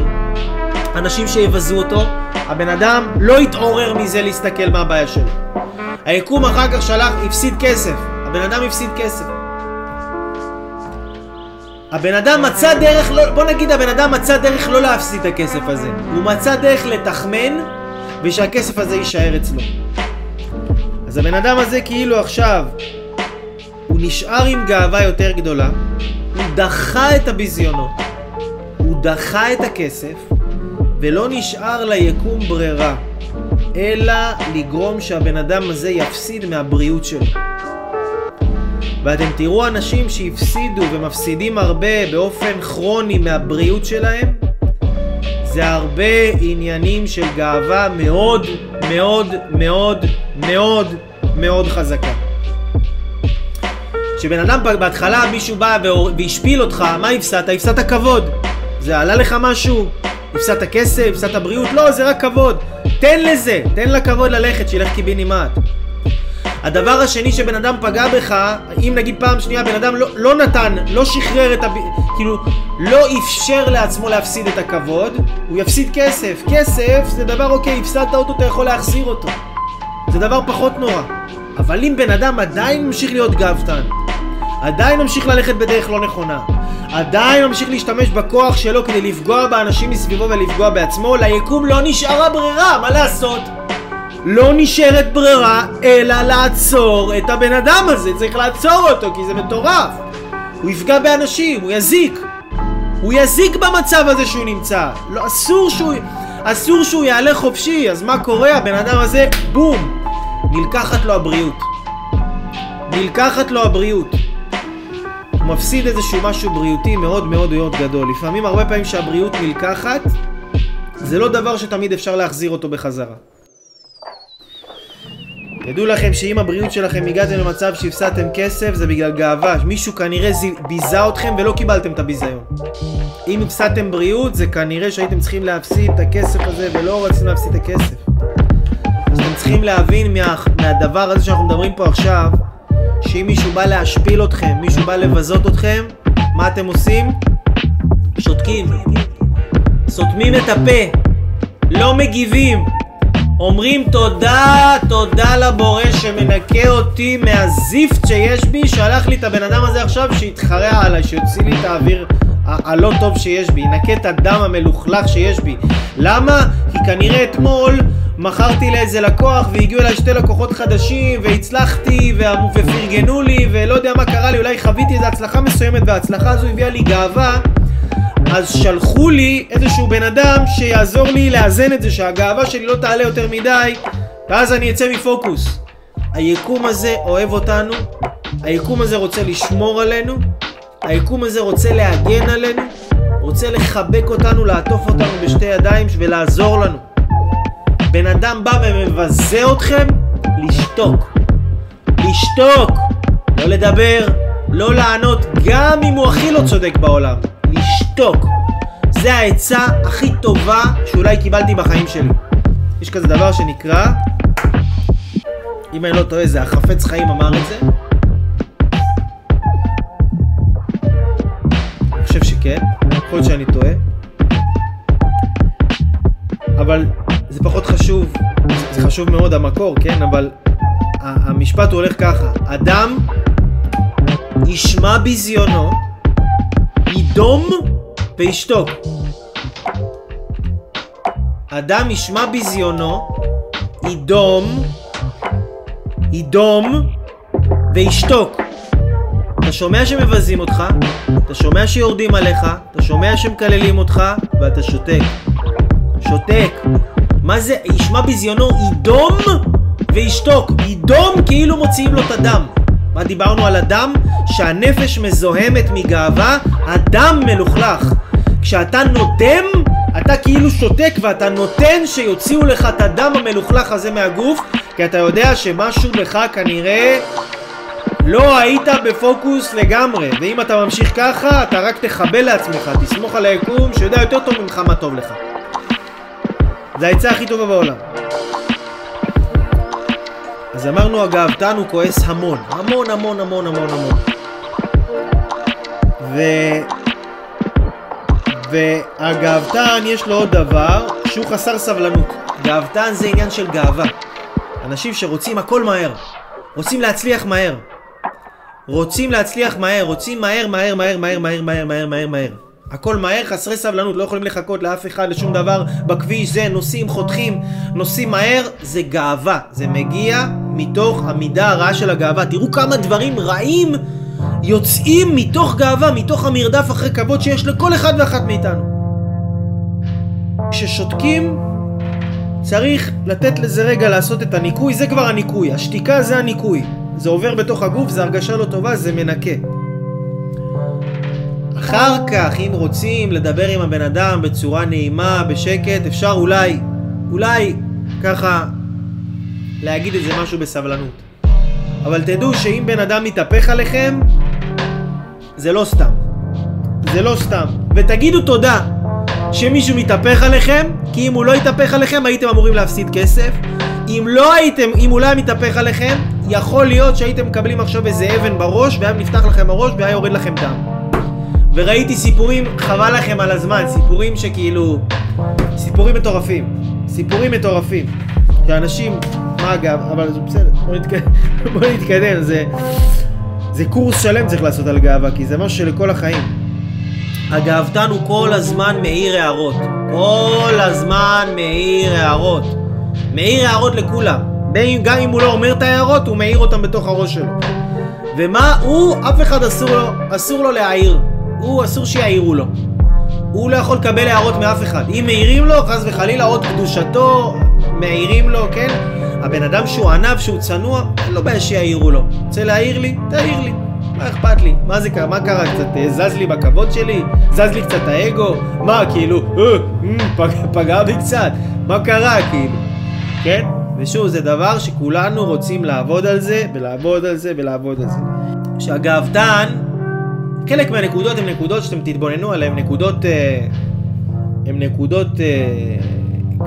אנשים שיבזו אותו, הבן אדם לא התעורר מזה להסתכל מה הבעיה שלו. היקום אחר כך שלח, הפסיד כסף, הבן אדם הפסיד כסף. הבן אדם מצא דרך, לא, בוא נגיד הבן אדם מצא דרך לא להפסיד את הכסף הזה. הוא מצא דרך לתחמן ושהכסף הזה יישאר אצלו. אז הבן אדם הזה כאילו עכשיו, הוא נשאר עם גאווה יותר גדולה, הוא דחה את הביזיונות, הוא דחה את הכסף, ולא נשאר ליקום ברירה, אלא לגרום שהבן אדם הזה יפסיד מהבריאות שלו. ואתם תראו אנשים שהפסידו ומפסידים הרבה באופן כרוני מהבריאות שלהם, זה הרבה עניינים של גאווה מאוד מאוד מאוד מאוד מאוד חזקה. כשבן אדם בהתחלה מישהו בא והשפיל אותך, מה הפסדת? הפסדת כבוד. זה עלה לך משהו? הפסדת כסף? הפסדת בריאות? לא, זה רק כבוד. תן לזה, תן לכבוד ללכת, שילך קיבינימט. הדבר השני שבן אדם פגע בך, אם נגיד פעם שנייה בן אדם לא, לא נתן, לא שחרר את ה... כאילו, לא אפשר לעצמו להפסיד את הכבוד, הוא יפסיד כסף. כסף זה דבר אוקיי, הפסדת אותו, אתה יכול להחזיר אותו. זה דבר פחות נורא. אבל אם בן אדם עדיין ממשיך להיות גאוותן, עדיין ממשיך ללכת בדרך לא נכונה, עדיין ממשיך להשתמש בכוח שלו כדי לפגוע באנשים מסביבו ולפגוע בעצמו, ליקום לא נשארה ברירה, מה לעשות? לא נשארת ברירה אלא לעצור את הבן אדם הזה, צריך לעצור אותו כי זה מטורף. הוא יפגע באנשים, הוא יזיק. הוא יזיק במצב הזה שהוא נמצא. לא, אסור שהוא, אסור שהוא יעלה חופשי, אז מה קורה? הבן אדם הזה, בום, נלקחת לו הבריאות. נלקחת לו הבריאות. הוא מפסיד איזשהו משהו בריאותי מאוד מאוד מאוד גדול. לפעמים, הרבה פעמים שהבריאות נלקחת, זה לא דבר שתמיד אפשר להחזיר אותו בחזרה. תדעו לכם שאם הבריאות שלכם הגעתם למצב שהפסדתם כסף זה בגלל גאווה. מישהו כנראה ביזה אתכם ולא קיבלתם את הביזיון. אם הפסדתם בריאות זה כנראה שהייתם צריכים להפסיד את הכסף הזה ולא רציתם להפסיד את הכסף. אז אתם צריכים להבין מה, מהדבר הזה שאנחנו מדברים פה עכשיו, שאם מישהו בא להשפיל אתכם, מישהו בא לבזות אתכם, מה אתם עושים? שותקים. סותמים את הפה. לא מגיבים. אומרים תודה, תודה לבורא שמנקה אותי מהזיפט שיש בי, שלח לי את הבן אדם הזה עכשיו שיתחרע עליי, שיוציא לי את האוויר ה- הלא טוב שיש בי, ינקה את הדם המלוכלך שיש בי. למה? כי כנראה אתמול מכרתי לאיזה לקוח והגיעו אליי שתי לקוחות חדשים והצלחתי ופרגנו לי ולא יודע מה קרה לי, אולי חוויתי איזו הצלחה מסוימת וההצלחה הזו הביאה לי גאווה אז שלחו לי איזשהו בן אדם שיעזור לי לאזן את זה, שהגאווה שלי לא תעלה יותר מדי, ואז אני אצא מפוקוס. היקום הזה אוהב אותנו, היקום הזה רוצה לשמור עלינו, היקום הזה רוצה להגן עלינו, רוצה לחבק אותנו, לעטוף אותנו בשתי ידיים ולעזור לנו. בן אדם בא ומבזה אתכם, לשתוק. לשתוק, לא לדבר, לא לענות, גם אם הוא הכי לא צודק בעולם. לשתוק. זה העצה הכי טובה שאולי קיבלתי בחיים שלי. יש כזה דבר שנקרא, אם אני לא טועה, זה החפץ חיים אמר את זה. אני חושב שכן, יכול להיות שאני טועה. אבל זה פחות חשוב, זה- חשוב מאוד המקור, כן? אבל המשפט הוא הולך ככה, אדם ישמע ביזיונו, ידום וישתוק. אדם ישמע ביזיונו, ידום, ידום וישתוק. אתה שומע שמבזים אותך, אתה שומע שיורדים עליך, אתה שומע שמקללים אותך, ואתה שותק. שותק. מה זה? ישמע ביזיונו, ידום וישתוק. ידום כאילו מוציאים לו את הדם. מה דיברנו על הדם? שהנפש מזוהמת מגאווה, הדם מלוכלך. כשאתה נודם, אתה כאילו שותק ואתה נותן שיוציאו לך את הדם המלוכלך הזה מהגוף, כי אתה יודע שמשהו בך כנראה לא היית בפוקוס לגמרי, ואם אתה ממשיך ככה, אתה רק תחבל לעצמך, תסמוך על היקום שיודע יותר טוב ממך מה טוב לך. זה העצה הכי טובה בעולם. אז אמרנו אגב, תן הוא כועס המון, המון המון המון המון המון. ו... והגאוותן יש לו עוד דבר שהוא חסר סבלנות. גאוותן זה עניין של גאווה. אנשים שרוצים הכל מהר, רוצים להצליח מהר. רוצים להצליח מהר, רוצים מהר, מהר, מהר, מהר, מהר, מהר, מהר, מהר. הכל מהר, חסרי סבלנות, לא יכולים לחכות לאף אחד, לשום דבר בכביש, זה נוסעים, חותכים, נוסעים מהר, זה גאווה. זה מגיע מתוך המידה הרעה של הגאווה. תראו כמה דברים רעים יוצאים מתוך גאווה, מתוך המרדף אחרי כבוד שיש לכל אחד ואחת מאיתנו. כששותקים, צריך לתת לזה רגע לעשות את הניקוי, זה כבר הניקוי, השתיקה זה הניקוי. זה עובר בתוך הגוף, זה הרגשה לא טובה, זה מנקה. אחר כך, אם רוצים לדבר עם הבן אדם בצורה נעימה, בשקט, אפשר אולי, אולי ככה להגיד איזה משהו בסבלנות. אבל תדעו שאם בן אדם מתהפך עליכם, זה לא סתם. זה לא סתם. ותגידו תודה שמישהו מתהפך עליכם, כי אם הוא לא יתהפך עליכם הייתם אמורים להפסיד כסף. אם לא הייתם, אם הוא לא היה מתהפך עליכם, יכול להיות שהייתם מקבלים עכשיו איזה אבן בראש, והיה נפתח לכם הראש והיה יורד לכם דם. וראיתי סיפורים, חבל לכם על הזמן, סיפורים שכאילו... סיפורים מטורפים. סיפורים מטורפים. שאנשים... מה אגב, אבל זה בסדר, בוא נתקדם, בוא נתקדם, זה... זה קורס שלם צריך לעשות על גאווה, כי זה משהו שלכל החיים. הגאוותן הוא כל הזמן מאיר הערות. כל הזמן מאיר הערות. מאיר הערות לכולם. בין- גם אם הוא לא אומר את ההערות, הוא מאיר אותם בתוך הראש שלו. ומה הוא, אף אחד אסור לו, אסור לו להעיר. הוא, אסור שיעירו לו. הוא לא יכול לקבל הערות מאף אחד. אם מעירים לו, חס וחלילה, עוד קדושתו, מעירים לו, כן? הבן אדם שהוא ענב, שהוא צנוע, אין לו בעיה שיעירו לו. רוצה להעיר לי? תעיר לי. מה אכפת לי? מה זה קרה? מה קרה? קצת אה, זז לי בכבוד שלי? זז לי קצת האגו? מה, כאילו, אה, אה, פג, פגע בי קצת? מה קרה, כאילו? כן? ושוב, זה דבר שכולנו רוצים לעבוד על זה, ולעבוד על זה, ולעבוד על זה. שהגאוותן, חלק מהנקודות הן נקודות שאתם תתבוננו עליהן, נקודות... אה, הן נקודות אה,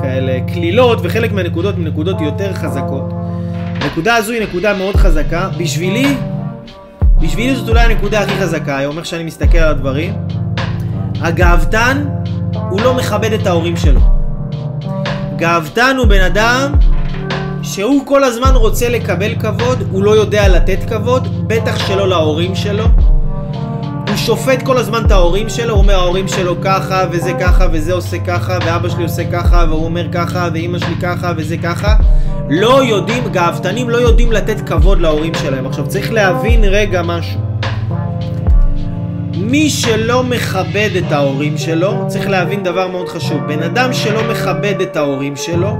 כאלה קלילות, וחלק מהנקודות הן נקודות יותר חזקות. הנקודה הזו היא נקודה מאוד חזקה. בשבילי, בשבילי זאת אולי הנקודה הכי חזקה היום, איך שאני מסתכל על הדברים. הגאוותן, הוא לא מכבד את ההורים שלו. גאוותן הוא בן אדם שהוא כל הזמן רוצה לקבל כבוד, הוא לא יודע לתת כבוד, בטח שלא להורים שלו. שופט כל הזמן את ההורים שלו, הוא אומר ההורים שלו ככה, וזה ככה, וזה עושה ככה, ואבא שלי עושה ככה, והוא אומר ככה, ואימא שלי ככה, וזה ככה. לא יודעים, גאוותנים לא יודעים לתת כבוד להורים שלהם. עכשיו צריך להבין רגע משהו. מי שלא מכבד את ההורים שלו, צריך להבין דבר מאוד חשוב. בן אדם שלא מכבד את ההורים שלו,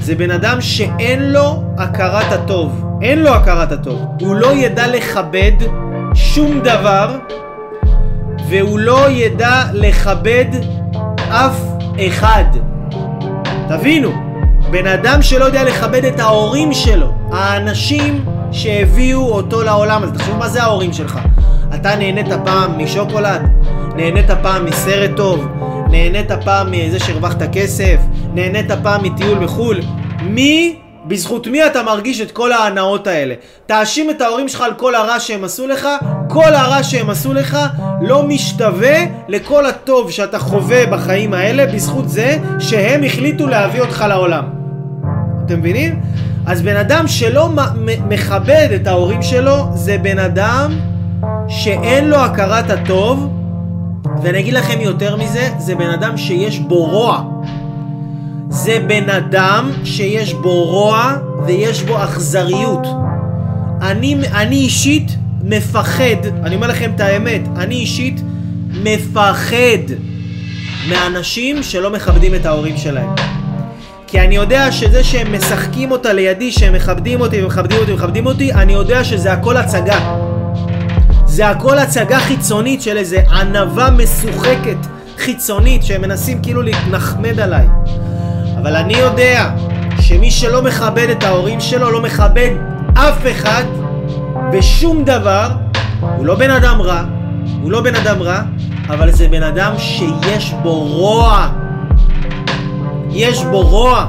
זה בן אדם שאין לו הכרת הטוב. אין לו הכרת הטוב. הוא לא ידע לכבד שום דבר, והוא לא ידע לכבד אף אחד. תבינו, בן אדם שלא יודע לכבד את ההורים שלו, האנשים שהביאו אותו לעולם הזה. תחשבו מה זה ההורים שלך. אתה נהנית פעם משוקולד? נהנית פעם מסרט טוב? נהנית פעם מזה שהרווחת כסף? נהנית פעם מטיול בחו"ל? מי, בזכות מי אתה מרגיש את כל ההנאות האלה? תאשים את ההורים שלך על כל הרע שהם עשו לך, כל הרע שהם עשו לך לא משתווה לכל הטוב שאתה חווה בחיים האלה בזכות זה שהם החליטו להביא אותך לעולם. אתם מבינים? אז בן אדם שלא מכבד את ההורים שלו זה בן אדם שאין לו הכרת הטוב ואני אגיד לכם יותר מזה, זה בן אדם שיש בו רוע. זה בן אדם שיש בו רוע ויש בו אכזריות. אני, אני אישית מפחד, אני אומר לכם את האמת, אני אישית מפחד מאנשים שלא מכבדים את ההורים שלהם. כי אני יודע שזה שהם משחקים אותה לידי, שהם מכבדים אותי ומכבדים אותי ומכבדים אותי, אני יודע שזה הכל הצגה. זה הכל הצגה חיצונית של איזה ענווה משוחקת חיצונית שהם מנסים כאילו להתנחמד עליי. אבל אני יודע שמי שלא מכבד את ההורים שלו לא מכבד אף אחד בשום דבר, הוא לא בן אדם רע, הוא לא בן אדם רע, אבל זה בן אדם שיש בו רוע. יש בו רוע.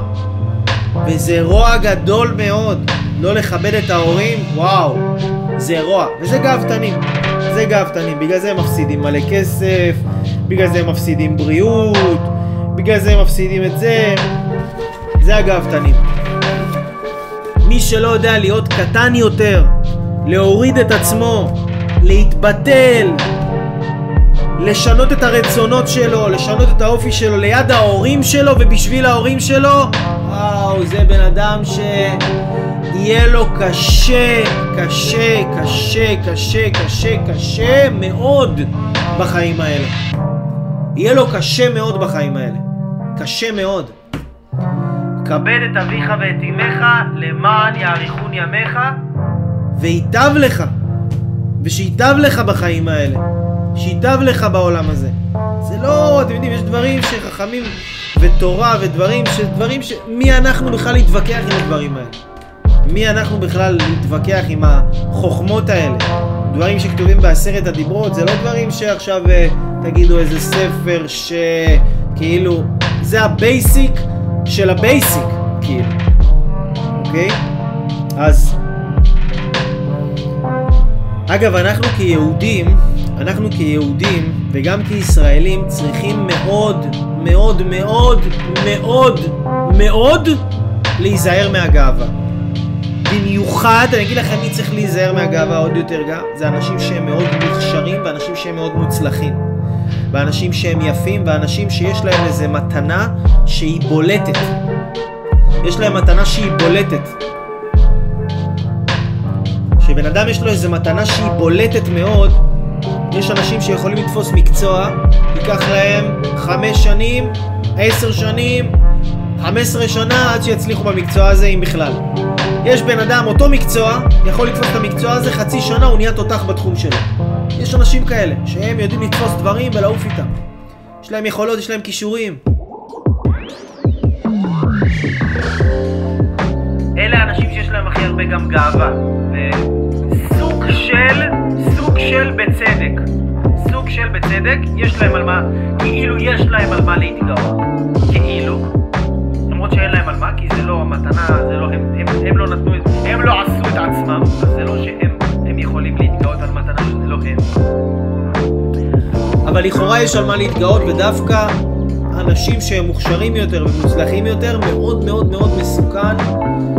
וזה רוע גדול מאוד. לא לכבד את ההורים, וואו, זה רוע. וזה גאוותנים. זה גאוותנים. בגלל זה הם מפסידים מלא כסף, בגלל זה הם מפסידים בריאות, בגלל זה הם מפסידים את זה. זה הגאוותנים. מי שלא יודע להיות קטן יותר, להוריד את עצמו, להתבטל, לשנות את הרצונות שלו, לשנות את האופי שלו ליד ההורים שלו ובשביל ההורים שלו, וואו, זה בן אדם שיהיה לו קשה, קשה, קשה, קשה, קשה, קשה מאוד בחיים האלה. יהיה לו קשה מאוד בחיים האלה. קשה מאוד. כבד את אביך ואת אמך למען יאריכון ימיך וייטב לך ושייטב לך בחיים האלה שייטב לך בעולם הזה זה לא, אתם יודעים, יש דברים שחכמים ותורה ודברים ש... דברים ש... מי אנחנו בכלל להתווכח עם הדברים האלה? מי אנחנו בכלל להתווכח עם החוכמות האלה? דברים שכתובים בעשרת הדיברות, זה לא דברים שעכשיו אה, תגידו איזה ספר שכאילו, זה ה basic של ה basic, כאילו, אוקיי? אז, אגב, אנחנו כיהודים, אנחנו כיהודים וגם כישראלים צריכים מאוד, מאוד, מאוד, מאוד, מאוד להיזהר מהגאווה. במיוחד, אני אגיד לכם מי צריך להיזהר מהגאווה עוד יותר גם, זה אנשים שהם מאוד מוכשרים ואנשים שהם מאוד מוצלחים. ואנשים שהם יפים, ואנשים שיש להם איזה מתנה שהיא בולטת. יש להם מתנה שהיא בולטת. כשבן אדם יש לו איזה מתנה שהיא בולטת מאוד, יש אנשים שיכולים לתפוס מקצוע, ייקח להם חמש שנים, עשר שנים, חמש עשרה שנה עד שיצליחו במקצוע הזה, אם בכלל. יש בן אדם, אותו מקצוע, יכול לתפוס את המקצוע הזה, חצי שנה הוא נהיה תותח בתחום שלו. יש אנשים כאלה, שהם יודעים לתפוס דברים ולעוף איתם. יש להם יכולות, יש להם כישורים. אלה האנשים שיש להם הכי הרבה גם גאווה. סוג של, סוג של בצדק. סוג של בצדק, יש להם על מה, כאילו יש להם על מה להתגאות. כאילו. למרות שאין להם על מה, כי זה לא המתנה, זה לא, הם, הם, הם לא נתנו את הם לא עשו את עצמם, אז זה לא שהם יכולים להתגאות על מתנה שזה לא הם. אבל לכאורה יש על מה להתגאות, ודווקא אנשים שהם מוכשרים יותר ומוצלחים יותר, מאוד מאוד מאוד מסוכן,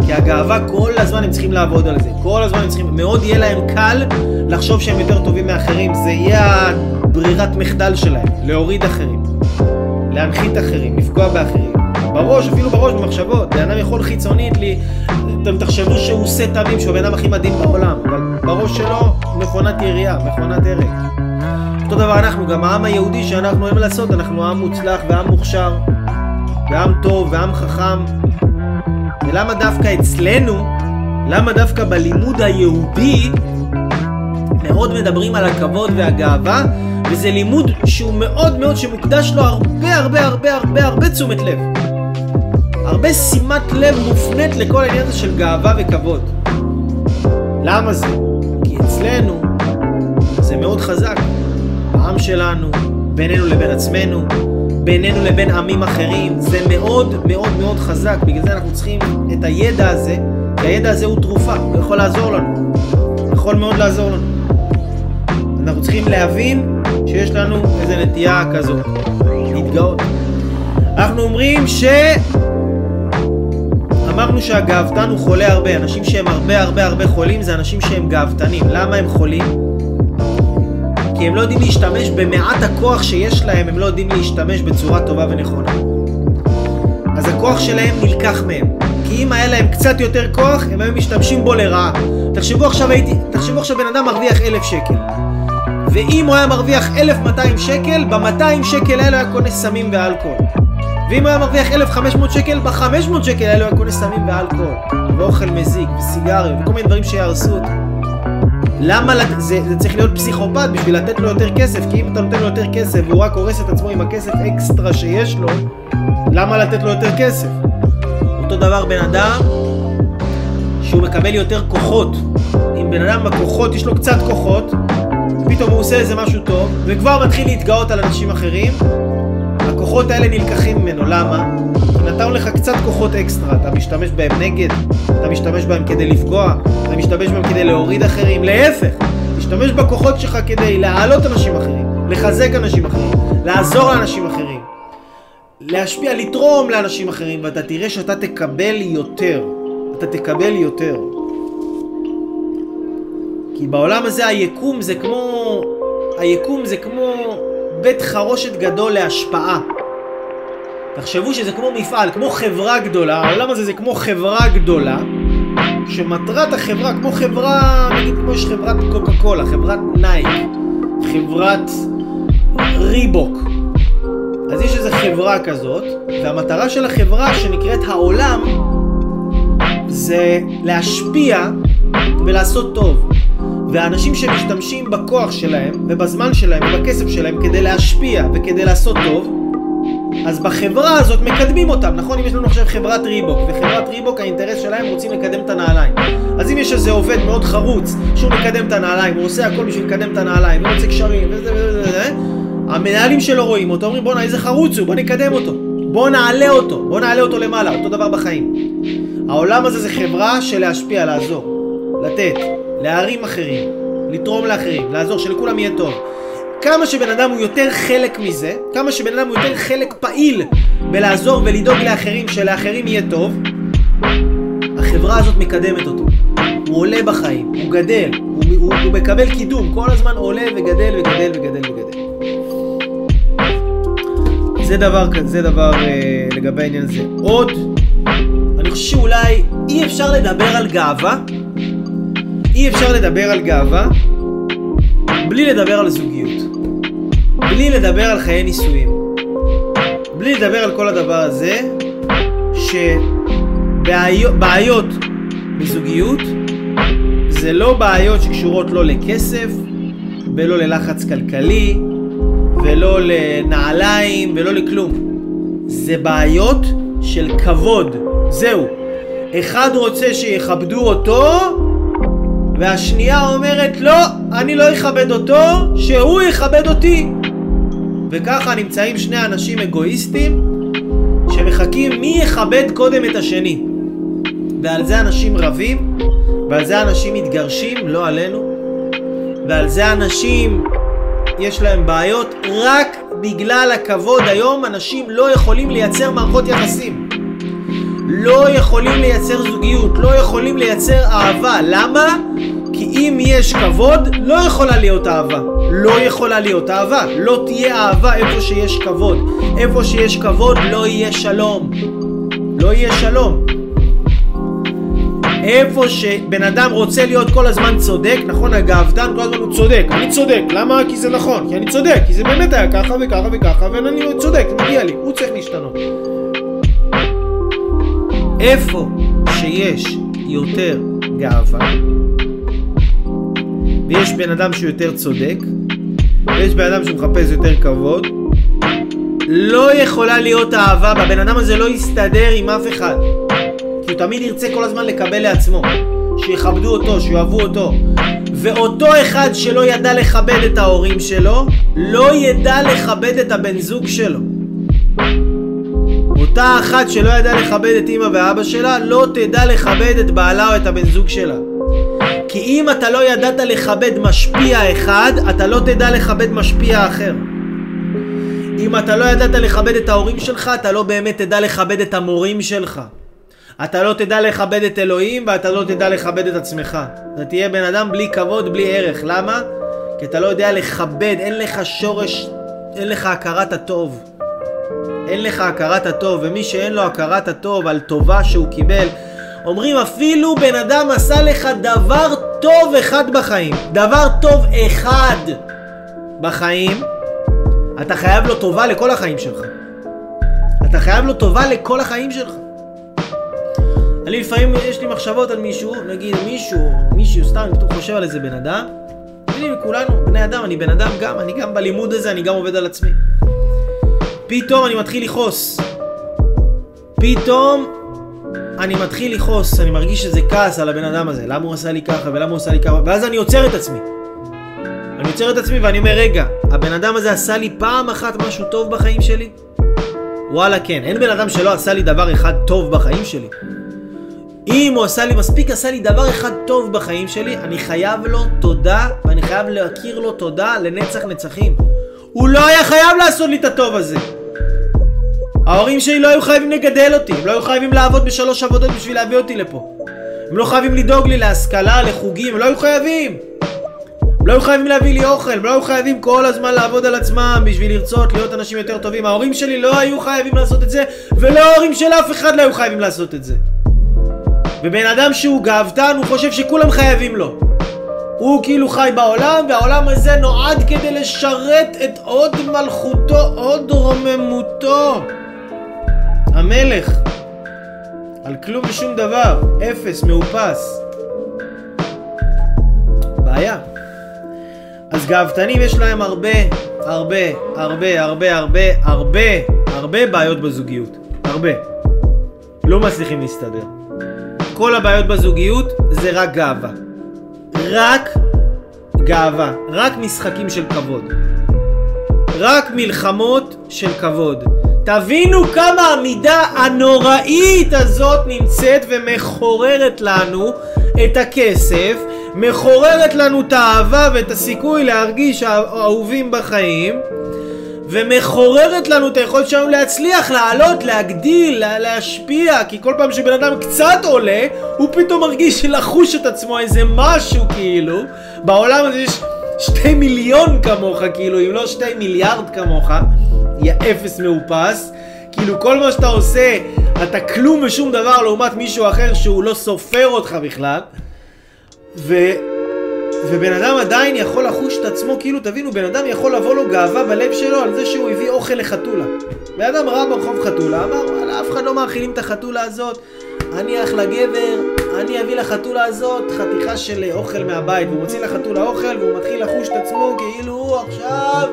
כי הגאווה כל הזמן הם צריכים לעבוד על זה. כל הזמן הם צריכים, מאוד יהיה להם קל לחשוב שהם יותר טובים מאחרים. זה יהיה הברירת מחדל שלהם, להוריד אחרים, להנחית אחרים, לפגוע באחרים. בראש, אפילו בראש, במחשבות. בן אדם יכול חיצונית לי, אתם תחשבו שהוא עושה תמים, שהוא הבן אדם הכי מדהים בעולם, אבל בראש שלו מכונת ירייה, מכונת הרג. אותו דבר אנחנו, גם העם היהודי שאנחנו מה לעשות, אנחנו עם מוצלח ועם מוכשר, ועם טוב ועם חכם. ולמה דווקא אצלנו, למה דווקא בלימוד היהודי מאוד מדברים על הכבוד והגאווה, וזה לימוד שהוא מאוד מאוד, שמוקדש לו הרבה הרבה הרבה הרבה הרבה תשומת לב. הרבה שימת לב מופנית לכל העניין הזה של גאווה וכבוד. למה זה? אצלנו זה מאוד חזק. בעם שלנו, בינינו לבין עצמנו, בינינו לבין עמים אחרים, זה מאוד מאוד מאוד חזק. בגלל זה אנחנו צריכים את הידע הזה, כי הידע הזה הוא תרופה, הוא יכול לעזור לנו. יכול מאוד לעזור לנו. אנחנו צריכים להבין שיש לנו איזו נטייה כזאת, להתגאות. אנחנו אומרים ש... אמרנו שהגאוותן הוא חולה הרבה. אנשים שהם הרבה הרבה הרבה חולים זה אנשים שהם גאוותנים. למה הם חולים? כי הם לא יודעים להשתמש במעט הכוח שיש להם, הם לא יודעים להשתמש בצורה טובה ונכונה. אז הכוח שלהם נלקח מהם. כי אם היה להם קצת יותר כוח, הם היו משתמשים בו לרעה. תחשבו עכשיו, הייתי, תחשבו עכשיו בן אדם מרוויח אלף שקל. ואם הוא היה מרוויח 1,200 שקל, ב-200 שקל האלה היה קונה סמים ואלכוהול. ואם הוא היה מרוויח 1,500 שקל, ב-500 שקל האלה היה קונה סמים ואלכוהול. ואוכל מזיק, וסיגריות, וכל מיני דברים שיהרסו אותו. למה לת... זה, זה צריך להיות פסיכופת בשביל לתת לו יותר כסף, כי אם אתה נותן לו יותר כסף והוא רק הורס את עצמו עם הכסף אקסטרה שיש לו, למה לתת לו יותר כסף? אותו דבר בן אדם שהוא מקבל יותר כוחות. אם בן אדם בכוחות, יש לו קצת כוחות, פתאום הוא עושה איזה משהו טוב, וכבר מתחיל להתגאות על אנשים אחרים, הכוחות האלה נלקחים ממנו. למה? כי נתנו לך קצת כוחות אקסטרה, אתה משתמש בהם נגד, אתה משתמש בהם כדי לפגוע, אתה משתמש בהם כדי להוריד אחרים, להפך, תשתמש בכוחות שלך כדי להעלות אנשים אחרים, לחזק אנשים אחרים, לעזור לאנשים אחרים, להשפיע, לתרום לאנשים אחרים, ואתה תראה שאתה תקבל יותר. אתה תקבל יותר. כי בעולם הזה היקום זה כמו... היקום זה כמו בית חרושת גדול להשפעה. תחשבו שזה כמו מפעל, כמו חברה גדולה, העולם הזה זה כמו חברה גדולה, שמטרת החברה, כמו חברה, נגיד כמו יש חברת קוקה קולה, חברת נייק, חברת ריבוק. אז יש איזו חברה כזאת, והמטרה של החברה שנקראת העולם זה להשפיע ולעשות טוב. והאנשים שמשתמשים בכוח שלהם ובזמן שלהם ובכסף שלהם כדי להשפיע וכדי לעשות טוב, אז בחברה הזאת מקדמים אותם, נכון? אם יש לנו עכשיו חברת ריבוק, וחברת ריבוק האינטרס שלהם רוצים לקדם את הנעליים. אז אם יש איזה עובד מאוד חרוץ שהוא מקדם את הנעליים, הוא עושה הכל בשביל לקדם את הנעליים, ורוצה קשרים וזה וזה וזה, המנהלים שלו רואים אותו, אומרים בואנה איזה חרוץ הוא, בוא נקדם אותו. בוא נעלה אותו, בוא נעלה אותו למעלה, אותו דבר בחיים. העולם הזה זה חברה של להשפיע, לעזור, לתת, להרים אחרים, לתרום לאחרים, לעזור, שלכולם יהיה טוב. כמה שבן אדם הוא יותר חלק מזה, כמה שבן אדם הוא יותר חלק פעיל בלעזור ולדאוג לאחרים, שלאחרים יהיה טוב, החברה הזאת מקדמת אותו. הוא עולה בחיים, הוא גדל, הוא, הוא, הוא מקבל קידום, כל הזמן עולה וגדל וגדל וגדל וגדל. זה דבר, זה דבר אה, לגבי העניין הזה. עוד, אני חושב שאולי אי אפשר לדבר על גאווה, אי אפשר לדבר על גאווה בלי לדבר על זוגיות. בלי לדבר על חיי נישואים. בלי לדבר על כל הדבר הזה, שבעיות בזוגיות זה לא בעיות שקשורות לא לכסף, ולא ללחץ כלכלי, ולא לנעליים, ולא לכלום. זה בעיות של כבוד. זהו. אחד רוצה שיכבדו אותו, והשנייה אומרת לא, אני לא אכבד אותו, שהוא יכבד אותי. וככה נמצאים שני אנשים אגואיסטים שמחכים מי יכבד קודם את השני. ועל זה אנשים רבים, ועל זה אנשים מתגרשים, לא עלינו, ועל זה אנשים יש להם בעיות רק בגלל הכבוד. היום אנשים לא יכולים לייצר מערכות יחסים. לא יכולים לייצר זוגיות, לא יכולים לייצר אהבה. למה? כי אם יש כבוד, לא יכולה להיות אהבה. לא יכולה להיות אהבה. לא תהיה אהבה איפה שיש כבוד. איפה שיש כבוד לא יהיה שלום. לא יהיה שלום. איפה שבן אדם רוצה להיות כל הזמן צודק, נכון, הגאוותן כל הזמן הוא צודק, אני צודק, למה? כי זה נכון, כי אני צודק, כי זה באמת היה ככה וככה וככה, ואני צודק, מגיע לי, הוא צריך להשתנות. איפה שיש יותר גאווה, ויש בן אדם שהוא יותר צודק, ויש בן אדם שמחפש יותר כבוד, לא יכולה להיות אהבה, והבן אדם הזה לא יסתדר עם אף אחד. כי הוא תמיד ירצה כל הזמן לקבל לעצמו. שיכבדו אותו, שיאהבו אותו. ואותו אחד שלא ידע לכבד את ההורים שלו, לא ידע לכבד את הבן זוג שלו. אותה אחת שלא ידעה לכבד את אמא ואבא שלה, לא תדע לכבד את בעלה או את הבן זוג שלה. כי אם אתה לא ידעת לכבד משפיע אחד, אתה לא תדע לכבד משפיע אחר. אם אתה לא ידעת לכבד את ההורים שלך, אתה לא באמת תדע לכבד את המורים שלך. אתה לא תדע לכבד את אלוהים ואתה לא תדע לכבד את עצמך. אתה תהיה בן אדם בלי כבוד, בלי ערך. למה? כי אתה לא יודע לכבד, אין לך שורש, אין לך הכרת הטוב. אין לך הכרת הטוב, ומי שאין לו הכרת הטוב על טובה שהוא קיבל, אומרים אפילו בן אדם עשה לך דבר טוב אחד בחיים. דבר טוב אחד בחיים, אתה חייב לו טובה לכל החיים שלך. אתה חייב לו טובה לכל החיים שלך. אני לפעמים, יש לי מחשבות על מישהו, נגיד מישהו, מישהו, סתם, אני חושב על איזה בן אדם. אני כולנו בני אדם, אני בן אדם גם, אני גם בלימוד הזה, אני גם עובד על עצמי. פתאום אני מתחיל לכעוס. פתאום אני מתחיל לכעוס, אני מרגיש איזה כעס על הבן אדם הזה, למה הוא עשה לי ככה ולמה הוא עשה לי ככה, ואז אני עוצר את עצמי. אני עוצר את עצמי ואני אומר, רגע, הבן אדם הזה עשה לי פעם אחת משהו טוב בחיים שלי? וואלה כן, אין בן אדם שלא עשה לי דבר אחד טוב בחיים שלי. אם הוא עשה לי, מספיק עשה לי דבר אחד טוב בחיים שלי, אני חייב לו תודה, ואני חייב להכיר לו תודה לנצח נצחים. הוא לא היה חייב לעשות לי את הטוב הזה. ההורים שלי לא היו חייבים לגדל אותי, הם לא היו חייבים לעבוד בשלוש עבודות בשביל להביא אותי לפה. הם לא חייבים לדאוג לי להשכלה, לחוגים, הם לא היו חייבים. הם לא היו חייבים להביא לי אוכל, הם לא היו חייבים כל הזמן לעבוד על עצמם בשביל לרצות להיות אנשים יותר טובים. ההורים שלי לא היו חייבים לעשות את זה, ולא ההורים של אף אחד לא היו חייבים לעשות את זה. ובן אדם שהוא גאוותן, הוא חושב שכולם חייבים לו. הוא כאילו חי בעולם, והעולם הזה נועד כדי לשרת את עוד מלכותו, עוד רוממותו. המלך. על כלום ושום דבר. אפס, מאופס. בעיה. אז גאוותנים יש להם הרבה, הרבה, הרבה, הרבה, הרבה, הרבה, הרבה בעיות בזוגיות. הרבה. לא מצליחים להסתדר. כל הבעיות בזוגיות זה רק גאווה. רק גאווה. רק משחקים של כבוד. רק מלחמות של כבוד. תבינו כמה המידה הנוראית הזאת נמצאת ומחוררת לנו את הכסף, מחוררת לנו את האהבה ואת הסיכוי להרגיש אהובים בחיים, ומחוררת לנו את היכולת שלנו להצליח, לעלות, להגדיל, להשפיע, כי כל פעם שבן אדם קצת עולה, הוא פתאום מרגיש לחוש את עצמו איזה משהו כאילו. בעולם הזה יש שתי מיליון כמוך, כאילו, אם לא שתי מיליארד כמוך. יא אפס מאופס. כאילו כל מה שאתה עושה, אתה כלום ושום דבר לעומת מישהו אחר שהוא לא סופר אותך בכלל. ו... ובן אדם עדיין יכול לחוש את עצמו, כאילו תבינו, בן אדם יכול לבוא לו גאווה בלב שלו על זה שהוא הביא אוכל לחתולה. בן אדם ראה ברחוב חתולה, אמר, אף אחד לא מאכילים את החתולה הזאת, אני אחלה גבר, אני אביא לחתולה הזאת חתיכה של אוכל מהבית, והוא מוציא לחתולה אוכל והוא מתחיל לחוש את עצמו כאילו הוא עכשיו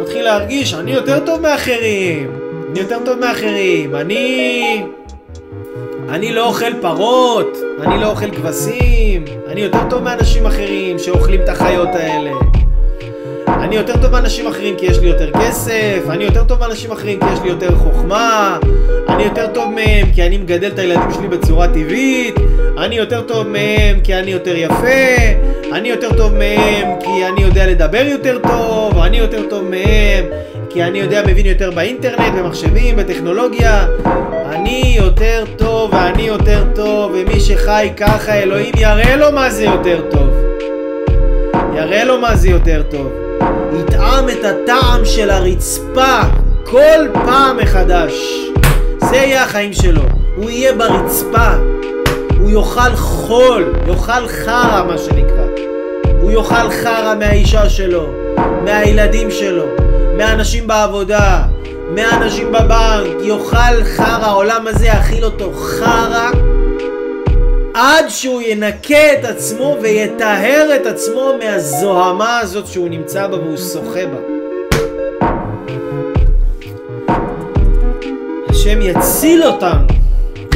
מתחיל להרגיש, אני יותר טוב מאחרים, אני יותר טוב מאחרים, אני... אני לא אוכל פרות, אני לא אוכל כבשים, אני יותר טוב מאנשים אחרים שאוכלים את החיות האלה. אני יותר טוב מאנשים אחרים כי יש לי יותר כסף, אני יותר טוב מאנשים אחרים כי יש לי יותר חוכמה, אני יותר טוב מהם כי אני מגדל את הילדים שלי בצורה טבעית, אני יותר טוב מהם כי אני יותר יפה, אני יותר טוב מהם כי אני יודע לדבר יותר טוב, אני יותר טוב מהם כי אני יודע, מבין יותר באינטרנט, במחשבים, בטכנולוגיה. אני יותר טוב ואני יותר טוב, ומי שחי ככה, אלוהים יראה לו מה זה יותר טוב. יראה לו מה זה יותר טוב. יטעם את הטעם של הרצפה כל פעם מחדש. זה יהיה החיים שלו. הוא יהיה ברצפה. הוא יאכל חול, יאכל חרא מה שנקרא. הוא יאכל חרא מהאישה שלו, מהילדים שלו, מהאנשים בעבודה, מהאנשים בבנק, יאכל חרא, העולם הזה יאכיל אותו חרא עד שהוא ינקה את עצמו ויטהר את עצמו מהזוהמה הזאת שהוא נמצא בה והוא שוחה בה. השם יציל אותנו,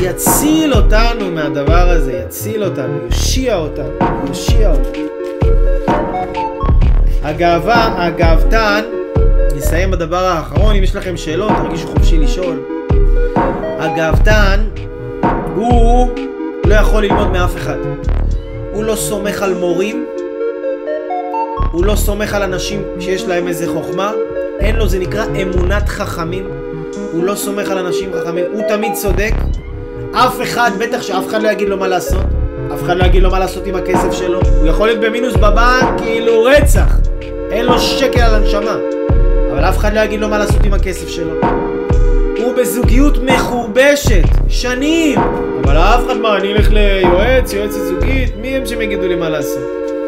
יציל אותנו מהדבר הזה, יציל אותנו, יושיע אותנו, יושיע אותנו. הגאווה, הגאוותן, נסיים בדבר האחרון, אם יש לכם שאלות, תרגישו חופשי לשאול. הגאוותן, הוא לא יכול ללמוד מאף אחד. הוא לא סומך על מורים, הוא לא סומך על אנשים שיש להם איזה חוכמה, אין לו, זה נקרא אמונת חכמים. הוא לא סומך על אנשים חכמים, הוא תמיד צודק. אף אחד, בטח שאף אחד לא יגיד לו מה לעשות. אף אחד לא יגיד לו מה לעשות עם הכסף שלו. הוא יכול להיות במינוס בבנק, כאילו רצח. אין לו שקל על הנשמה. אבל אף אחד לא יגיד לו מה לעשות עם הכסף שלו. הוא בזוגיות מחורבשת, שנים. אבל אף אחד מה, אני אלך ליועץ, יועצת זוגית, מי הם שהם יגידו לי מה לעשות?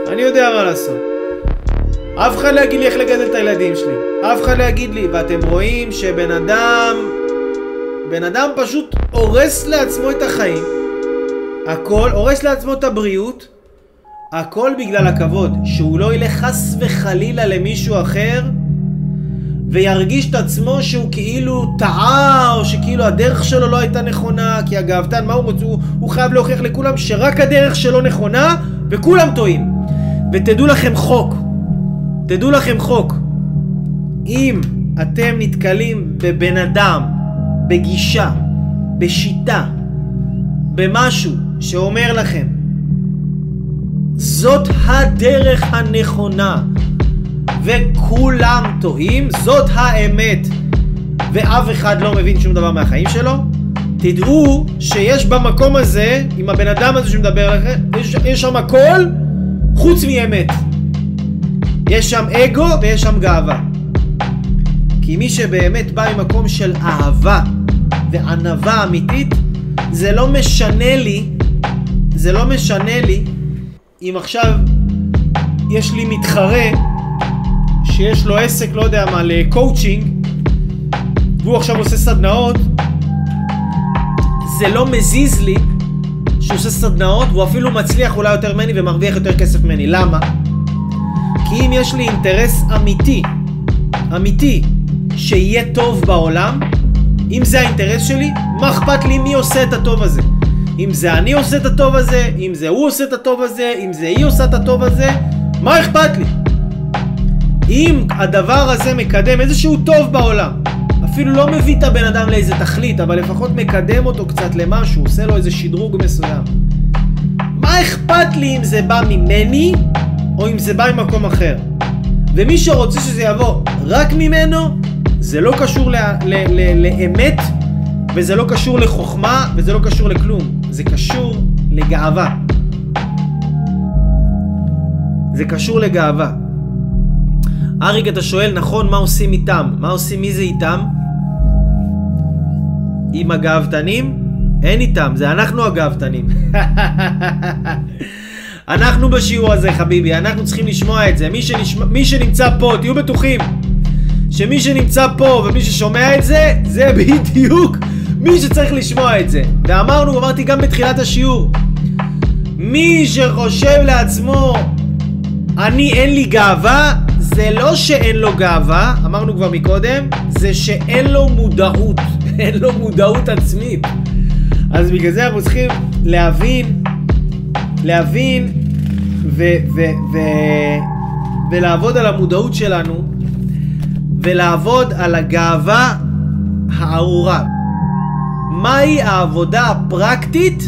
אני יודע מה לעשות. אף אחד לא יגיד לי איך לגדל את הילדים שלי. אף אחד לא יגיד לי. ואתם רואים שבן אדם... בן אדם פשוט הורס לעצמו את החיים. הכל, הורס לעצמו את הבריאות. הכל בגלל הכבוד. שהוא לא ילך חס וחלילה למישהו אחר וירגיש את עצמו שהוא כאילו טעה, או שכאילו הדרך שלו לא הייתה נכונה, כי הגאוותן, מה הוא רוצה? הוא, הוא חייב להוכיח לכולם שרק הדרך שלו נכונה, וכולם טועים. ותדעו לכם חוק, תדעו לכם חוק, אם אתם נתקלים בבן אדם, בגישה, בשיטה, במשהו שאומר לכם, זאת הדרך הנכונה, וכולם טועים, זאת האמת, ואף אחד לא מבין שום דבר מהחיים שלו, תדעו שיש במקום הזה, עם הבן אדם הזה שמדבר עליכם, יש, יש שם הכל חוץ מאמת. יש שם אגו ויש שם גאווה. כי מי שבאמת בא ממקום של אהבה וענווה אמיתית, זה לא משנה לי, זה לא משנה לי אם עכשיו יש לי מתחרה שיש לו עסק, לא יודע מה, לקואוצ'ינג, והוא עכשיו עושה סדנאות, זה לא מזיז לי שהוא עושה סדנאות, והוא אפילו מצליח אולי יותר ממני ומרוויח יותר כסף ממני. למה? כי אם יש לי אינטרס אמיתי, אמיתי, שיהיה טוב בעולם, אם זה האינטרס שלי, מה אכפת לי מי עושה את הטוב הזה? אם זה אני עושה את הטוב הזה, אם זה הוא עושה את הטוב הזה, אם זה היא עושה את הטוב הזה, מה אכפת לי? אם הדבר הזה מקדם איזשהו טוב בעולם, אפילו לא מביא את הבן אדם לאיזה תכלית, אבל לפחות מקדם אותו קצת למשהו, עושה לו איזה שדרוג מסוים. מה אכפת לי אם זה בא ממני, או אם זה בא ממקום אחר? ומי שרוצה שזה יבוא רק ממנו, זה לא קשור ל- ל- ל- לאמת, וזה לא קשור לחוכמה, וזה לא קשור לכלום. זה קשור לגאווה. זה קשור לגאווה. אריק, אתה שואל, נכון, מה עושים איתם? מה עושים, מי זה איתם? עם הגאוותנים? אין איתם, זה אנחנו הגאוותנים. אנחנו בשיעור הזה, חביבי, אנחנו צריכים לשמוע את זה. מי, שנשמע, מי שנמצא פה, תהיו בטוחים שמי שנמצא פה ומי ששומע את זה, זה בדיוק מי שצריך לשמוע את זה. ואמרנו, אמרתי גם בתחילת השיעור, מי שחושב לעצמו, אני אין לי גאווה, זה לא שאין לו גאווה, אמרנו כבר מקודם, זה שאין לו מודעות, אין לו מודעות עצמית. אז בגלל זה אנחנו צריכים להבין, להבין ו, ו, ו, ולעבוד על המודעות שלנו ולעבוד על הגאווה הארורה. מהי העבודה הפרקטית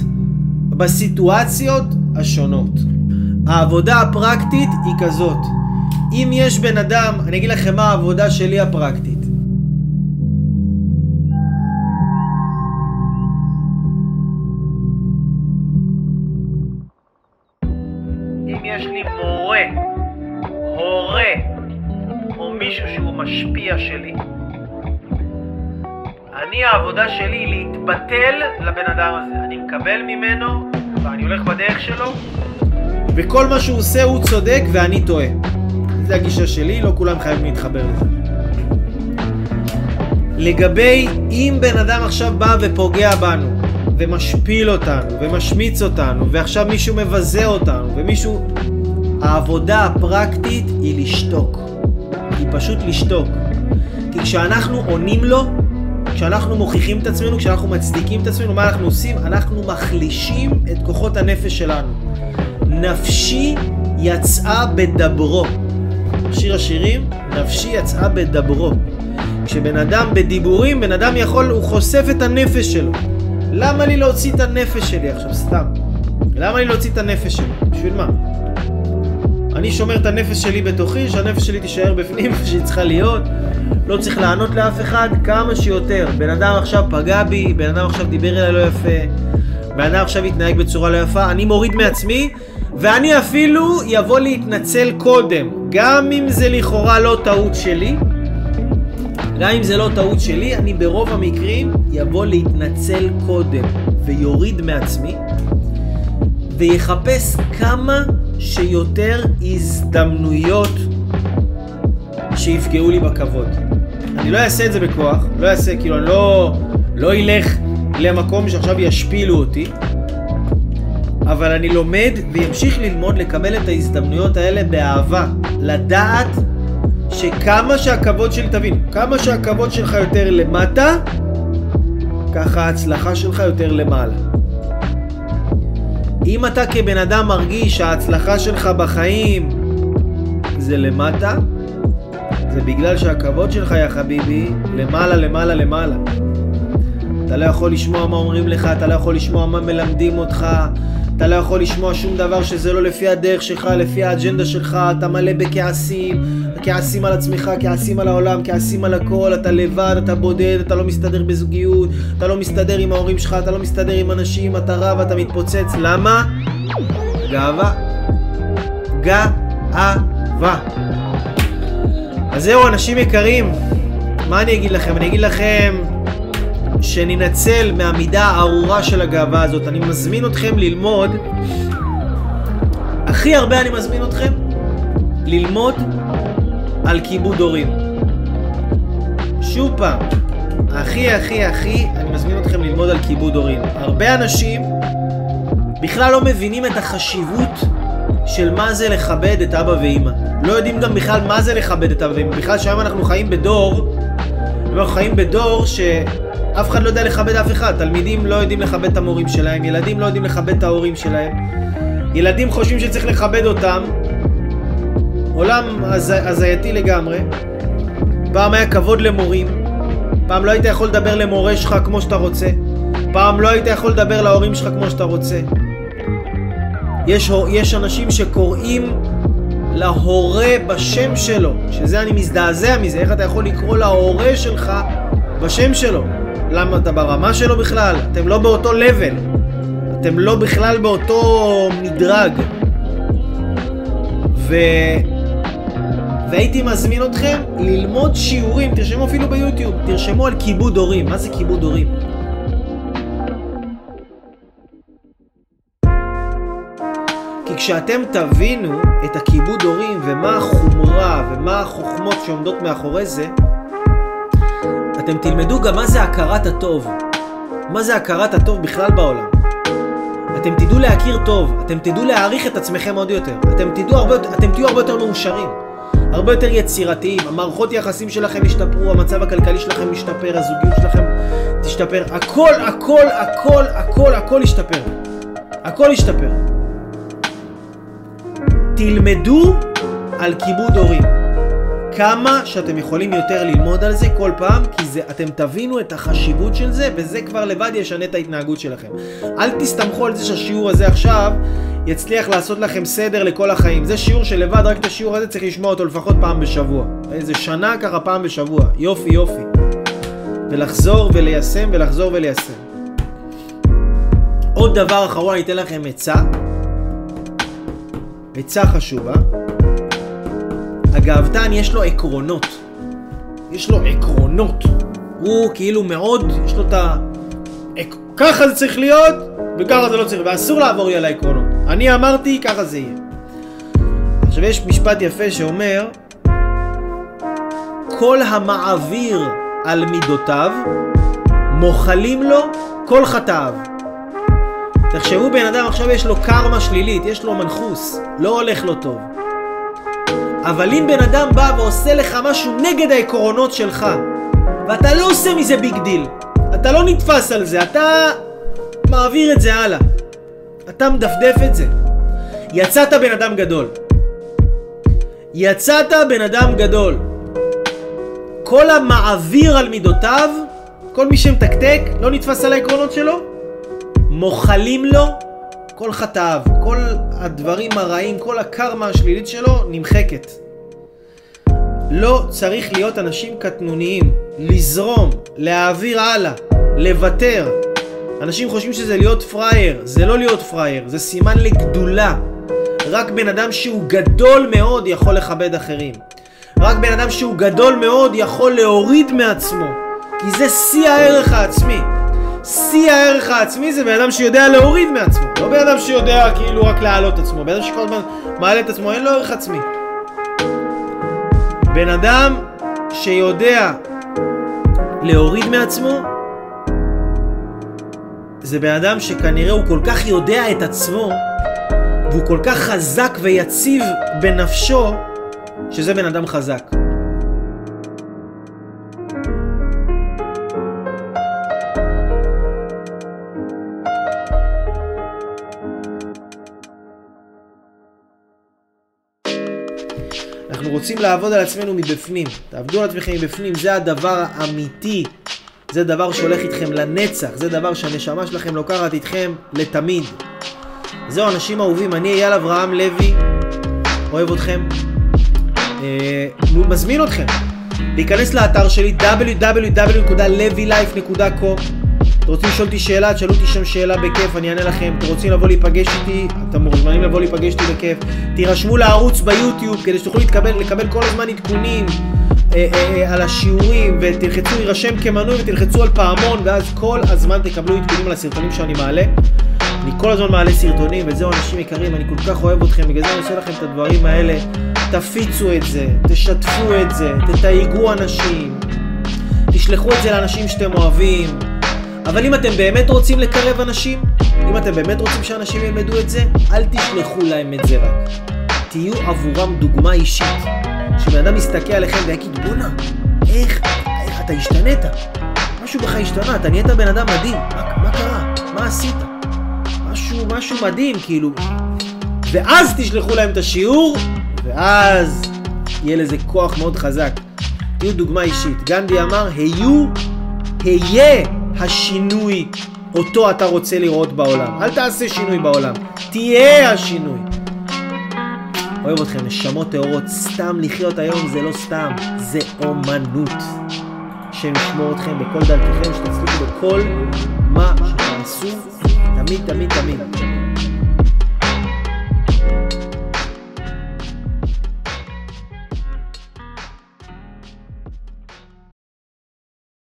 בסיטואציות השונות? העבודה הפרקטית היא כזאת, אם יש בן אדם, אני אגיד לכם מה העבודה שלי הפרקטית. אם יש לי מורה, הורה, או מישהו שהוא משפיע שלי, אני העבודה שלי היא להתבטל לבן אדם הזה. אני מקבל ממנו, ואני הולך בדרך שלו, וכל מה שהוא עושה הוא צודק ואני טועה. זה הגישה שלי, לא כולם חייבים להתחבר לזה. לגבי אם בן אדם עכשיו בא ופוגע בנו, ומשפיל אותנו, ומשמיץ אותנו, ועכשיו מישהו מבזה אותנו, ומישהו... העבודה הפרקטית היא לשתוק. היא פשוט לשתוק. כי כשאנחנו עונים לו, כשאנחנו מוכיחים את עצמנו, כשאנחנו מצדיקים את עצמנו, מה אנחנו עושים? אנחנו מחלישים את כוחות הנפש שלנו. נפשי יצאה בדברו. שיר השירים, נפשי יצאה בדברו. כשבן אדם בדיבורים, בן אדם יכול, הוא חושף את הנפש שלו. למה לי להוציא את הנפש שלי עכשיו, סתם? למה לי להוציא את הנפש שלי? בשביל מה? אני שומר את הנפש שלי בתוכי, שהנפש שלי תישאר בפנים, שהיא צריכה להיות. לא צריך לענות לאף אחד, כמה שיותר. בן אדם עכשיו פגע בי, בן אדם עכשיו דיבר אליי לא יפה, בן אדם עכשיו התנהג בצורה לא יפה, אני מוריד מעצמי, ואני אפילו יבוא להתנצל קודם. גם אם זה לכאורה לא טעות שלי, גם אם זה לא טעות שלי, אני ברוב המקרים יבוא להתנצל קודם, ויוריד מעצמי, ויחפש כמה שיותר הזדמנויות שיפגעו לי בכבוד. אני לא אעשה את זה בכוח, לא אעשה, כאילו, אני לא, לא אלך למקום שעכשיו ישפילו אותי, אבל אני לומד וימשיך ללמוד לקבל את ההזדמנויות האלה באהבה. לדעת שכמה שהכבוד שלי, תבין, כמה שהכבוד שלך יותר למטה, ככה ההצלחה שלך יותר למעלה. אם אתה כבן אדם מרגיש שההצלחה שלך בחיים זה למטה, זה בגלל שהכבוד שלך, יא חביבי, למעלה, למעלה, למעלה. אתה לא יכול לשמוע מה אומרים לך, אתה לא יכול לשמוע מה מלמדים אותך, אתה לא יכול לשמוע שום דבר שזה לא לפי הדרך שלך, לפי האג'נדה שלך, אתה מלא בכעסים, כעסים על עצמך, כעסים על העולם, כעסים על הכל, אתה לבד, אתה בודד, אתה לא מסתדר בזוגיות, אתה לא מסתדר עם ההורים שלך, אתה לא מסתדר עם אנשים, אתה רב, אתה מתפוצץ, למה? גאווה. גאווה. אז זהו, אנשים יקרים, מה אני אגיד לכם? אני אגיד לכם שננצל מהמידה הארורה של הגאווה הזאת. אני מזמין אתכם ללמוד, הכי הרבה אני מזמין אתכם ללמוד על כיבוד הורים. שוב פעם, הכי הכי הכי אני מזמין אתכם ללמוד על כיבוד הורים. הרבה אנשים בכלל לא מבינים את החשיבות של מה זה לכבד את אבא ואימא. לא יודעים גם בכלל מה זה לכבד את אבא ואימא. בכלל שהיום אנחנו חיים בדור, אנחנו חיים בדור שאף אחד לא יודע לכבד אף אחד. תלמידים לא יודעים לכבד את המורים שלהם, ילדים לא יודעים לכבד את ההורים שלהם. ילדים חושבים שצריך לכבד אותם. עולם הז... הזייתי לגמרי. פעם היה כבוד למורים. פעם לא היית יכול לדבר למורה שלך כמו שאתה רוצה. פעם לא היית יכול לדבר להורים שלך כמו שאתה רוצה. יש, יש אנשים שקוראים להורה בשם שלו, שזה אני מזדעזע מזה, איך אתה יכול לקרוא להורה שלך בשם שלו? למה אתה ברמה שלו בכלל? אתם לא באותו לבל, אתם לא בכלל באותו מדרג. ו... והייתי מזמין אתכם ללמוד שיעורים, תרשמו אפילו ביוטיוב, תרשמו על כיבוד הורים. מה זה כיבוד הורים? כי כשאתם תבינו את הכיבוד הורים ומה החומרה ומה החוכמות שעומדות מאחורי זה, אתם תלמדו גם מה זה הכרת הטוב. מה זה הכרת הטוב בכלל בעולם. אתם תדעו להכיר טוב, אתם תדעו להעריך את עצמכם עוד יותר. אתם תדעו הרבה, אתם תהיו הרבה יותר מאושרים. הרבה יותר יצירתיים, המערכות יחסים שלכם ישתפרו, המצב הכלכלי שלכם ישתפר, הזוגיות שלכם תשתפר. הכל, הכל, הכל, הכל, הכל ישתפר. הכל ישתפר. תלמדו על כיבוד הורים. כמה שאתם יכולים יותר ללמוד על זה כל פעם, כי זה, אתם תבינו את החשיבות של זה, וזה כבר לבד ישנה את ההתנהגות שלכם. אל תסתמכו על זה שהשיעור הזה עכשיו יצליח לעשות לכם סדר לכל החיים. זה שיעור שלבד, רק את השיעור הזה צריך לשמוע אותו לפחות פעם בשבוע. איזה שנה ככה פעם בשבוע. יופי יופי. ולחזור וליישם ולחזור וליישם. עוד דבר אחרון, אני אתן לכם עצה. עצה חשובה. הגאוותן יש לו עקרונות. יש לו עקרונות. הוא כאילו מאוד, יש לו את ה... ככה זה צריך להיות, וככה זה לא צריך, ואסור לעבור לי על העקרונות. אני אמרתי, ככה זה יהיה. עכשיו יש משפט יפה שאומר, כל המעביר על מידותיו, מוחלים לו כל חטאיו. תחשבו בן אדם עכשיו יש לו קרמה שלילית, יש לו מנחוס, לא הולך לו טוב. אבל אם בן אדם בא ועושה לך משהו נגד העקרונות שלך, ואתה לא עושה מזה big deal, אתה לא נתפס על זה, אתה מעביר את זה הלאה. אתה מדפדף את זה. יצאת בן אדם גדול. יצאת בן אדם גדול. כל המעביר על מידותיו, כל מי שמתקתק, לא נתפס על העקרונות שלו, מוחלים לו כל חטאיו, כל הדברים הרעים, כל הקרמה השלילית שלו נמחקת. לא צריך להיות אנשים קטנוניים, לזרום, להעביר הלאה, לוותר. אנשים חושבים שזה להיות פראייר, זה לא להיות פראייר, זה סימן לגדולה. רק בן אדם שהוא גדול מאוד יכול לכבד אחרים. רק בן אדם שהוא גדול מאוד יכול להוריד מעצמו, כי זה שיא הערך העצמי. שיא הערך העצמי זה בן אדם שיודע להוריד מעצמו, לא בן אדם שיודע כאילו רק להעלות עצמו, בן אדם שכל הזמן מעלה את עצמו, אין לו ערך עצמי. בן אדם שיודע להוריד מעצמו, זה בן אדם שכנראה הוא כל כך יודע את עצמו, והוא כל כך חזק ויציב בנפשו, שזה בן אדם חזק. רוצים לעבוד על עצמנו מבפנים. תעבדו על עצמכם מבפנים, זה הדבר האמיתי. זה דבר שהולך איתכם לנצח, זה דבר שהנשמה שלכם לוקחת איתכם לתמיד. זהו, אנשים אהובים, אני אייל אברהם לוי, אוהב אתכם. אה, מזמין אתכם להיכנס לאתר שלי www.levylife.com אתם רוצים לשאול אותי שאלה, תשאלו אותי שם שאלה בכיף, אני אענה לכם. אתם רוצים לבוא להיפגש איתי, אתם מוזמנים לבוא להיפגש איתי בכיף. תירשמו לערוץ ביוטיוב כדי שתוכלו להתקבל, לקבל כל הזמן עדכונים אה, אה, אה, על השיעורים, ותלחצו להירשם כמנוי ותלחצו על פעמון, ואז כל הזמן תקבלו עדכונים על הסרטונים שאני מעלה. אני כל הזמן מעלה סרטונים, וזהו אנשים יקרים, אני כל כך אוהב אתכם, בגלל זה אני עושה לכם את הדברים האלה. תפיצו את זה, תשתפו את זה, תתייגו אנשים, תשלחו את זה לאנשים שאתם אוהבים. אבל אם אתם באמת רוצים לקרב אנשים, אם אתם באמת רוצים שאנשים ילמדו את זה, אל תשלחו להם את זה רק. תהיו עבורם דוגמה אישית. שבן אדם יסתכל עליכם ויגיד, בואנה, איך, איך אתה השתנית? משהו בך השתנה, אתה נהיית בן אדם מדהים. מה, מה קרה? מה עשית? משהו, משהו מדהים, כאילו. ואז תשלחו להם את השיעור, ואז יהיה לזה כוח מאוד חזק. תהיו דוגמה אישית. גנדי אמר, היו, היה השינוי אותו אתה רוצה לראות בעולם. אל תעשה שינוי בעולם, תהיה השינוי. אוהב אתכם, נשמות טהורות, סתם לחיות היום זה לא סתם, זה אומנות. השם ישמור אתכם בכל דרככם, שתצליחו בכל מה שתעשו, תמיד, תמיד, תמיד.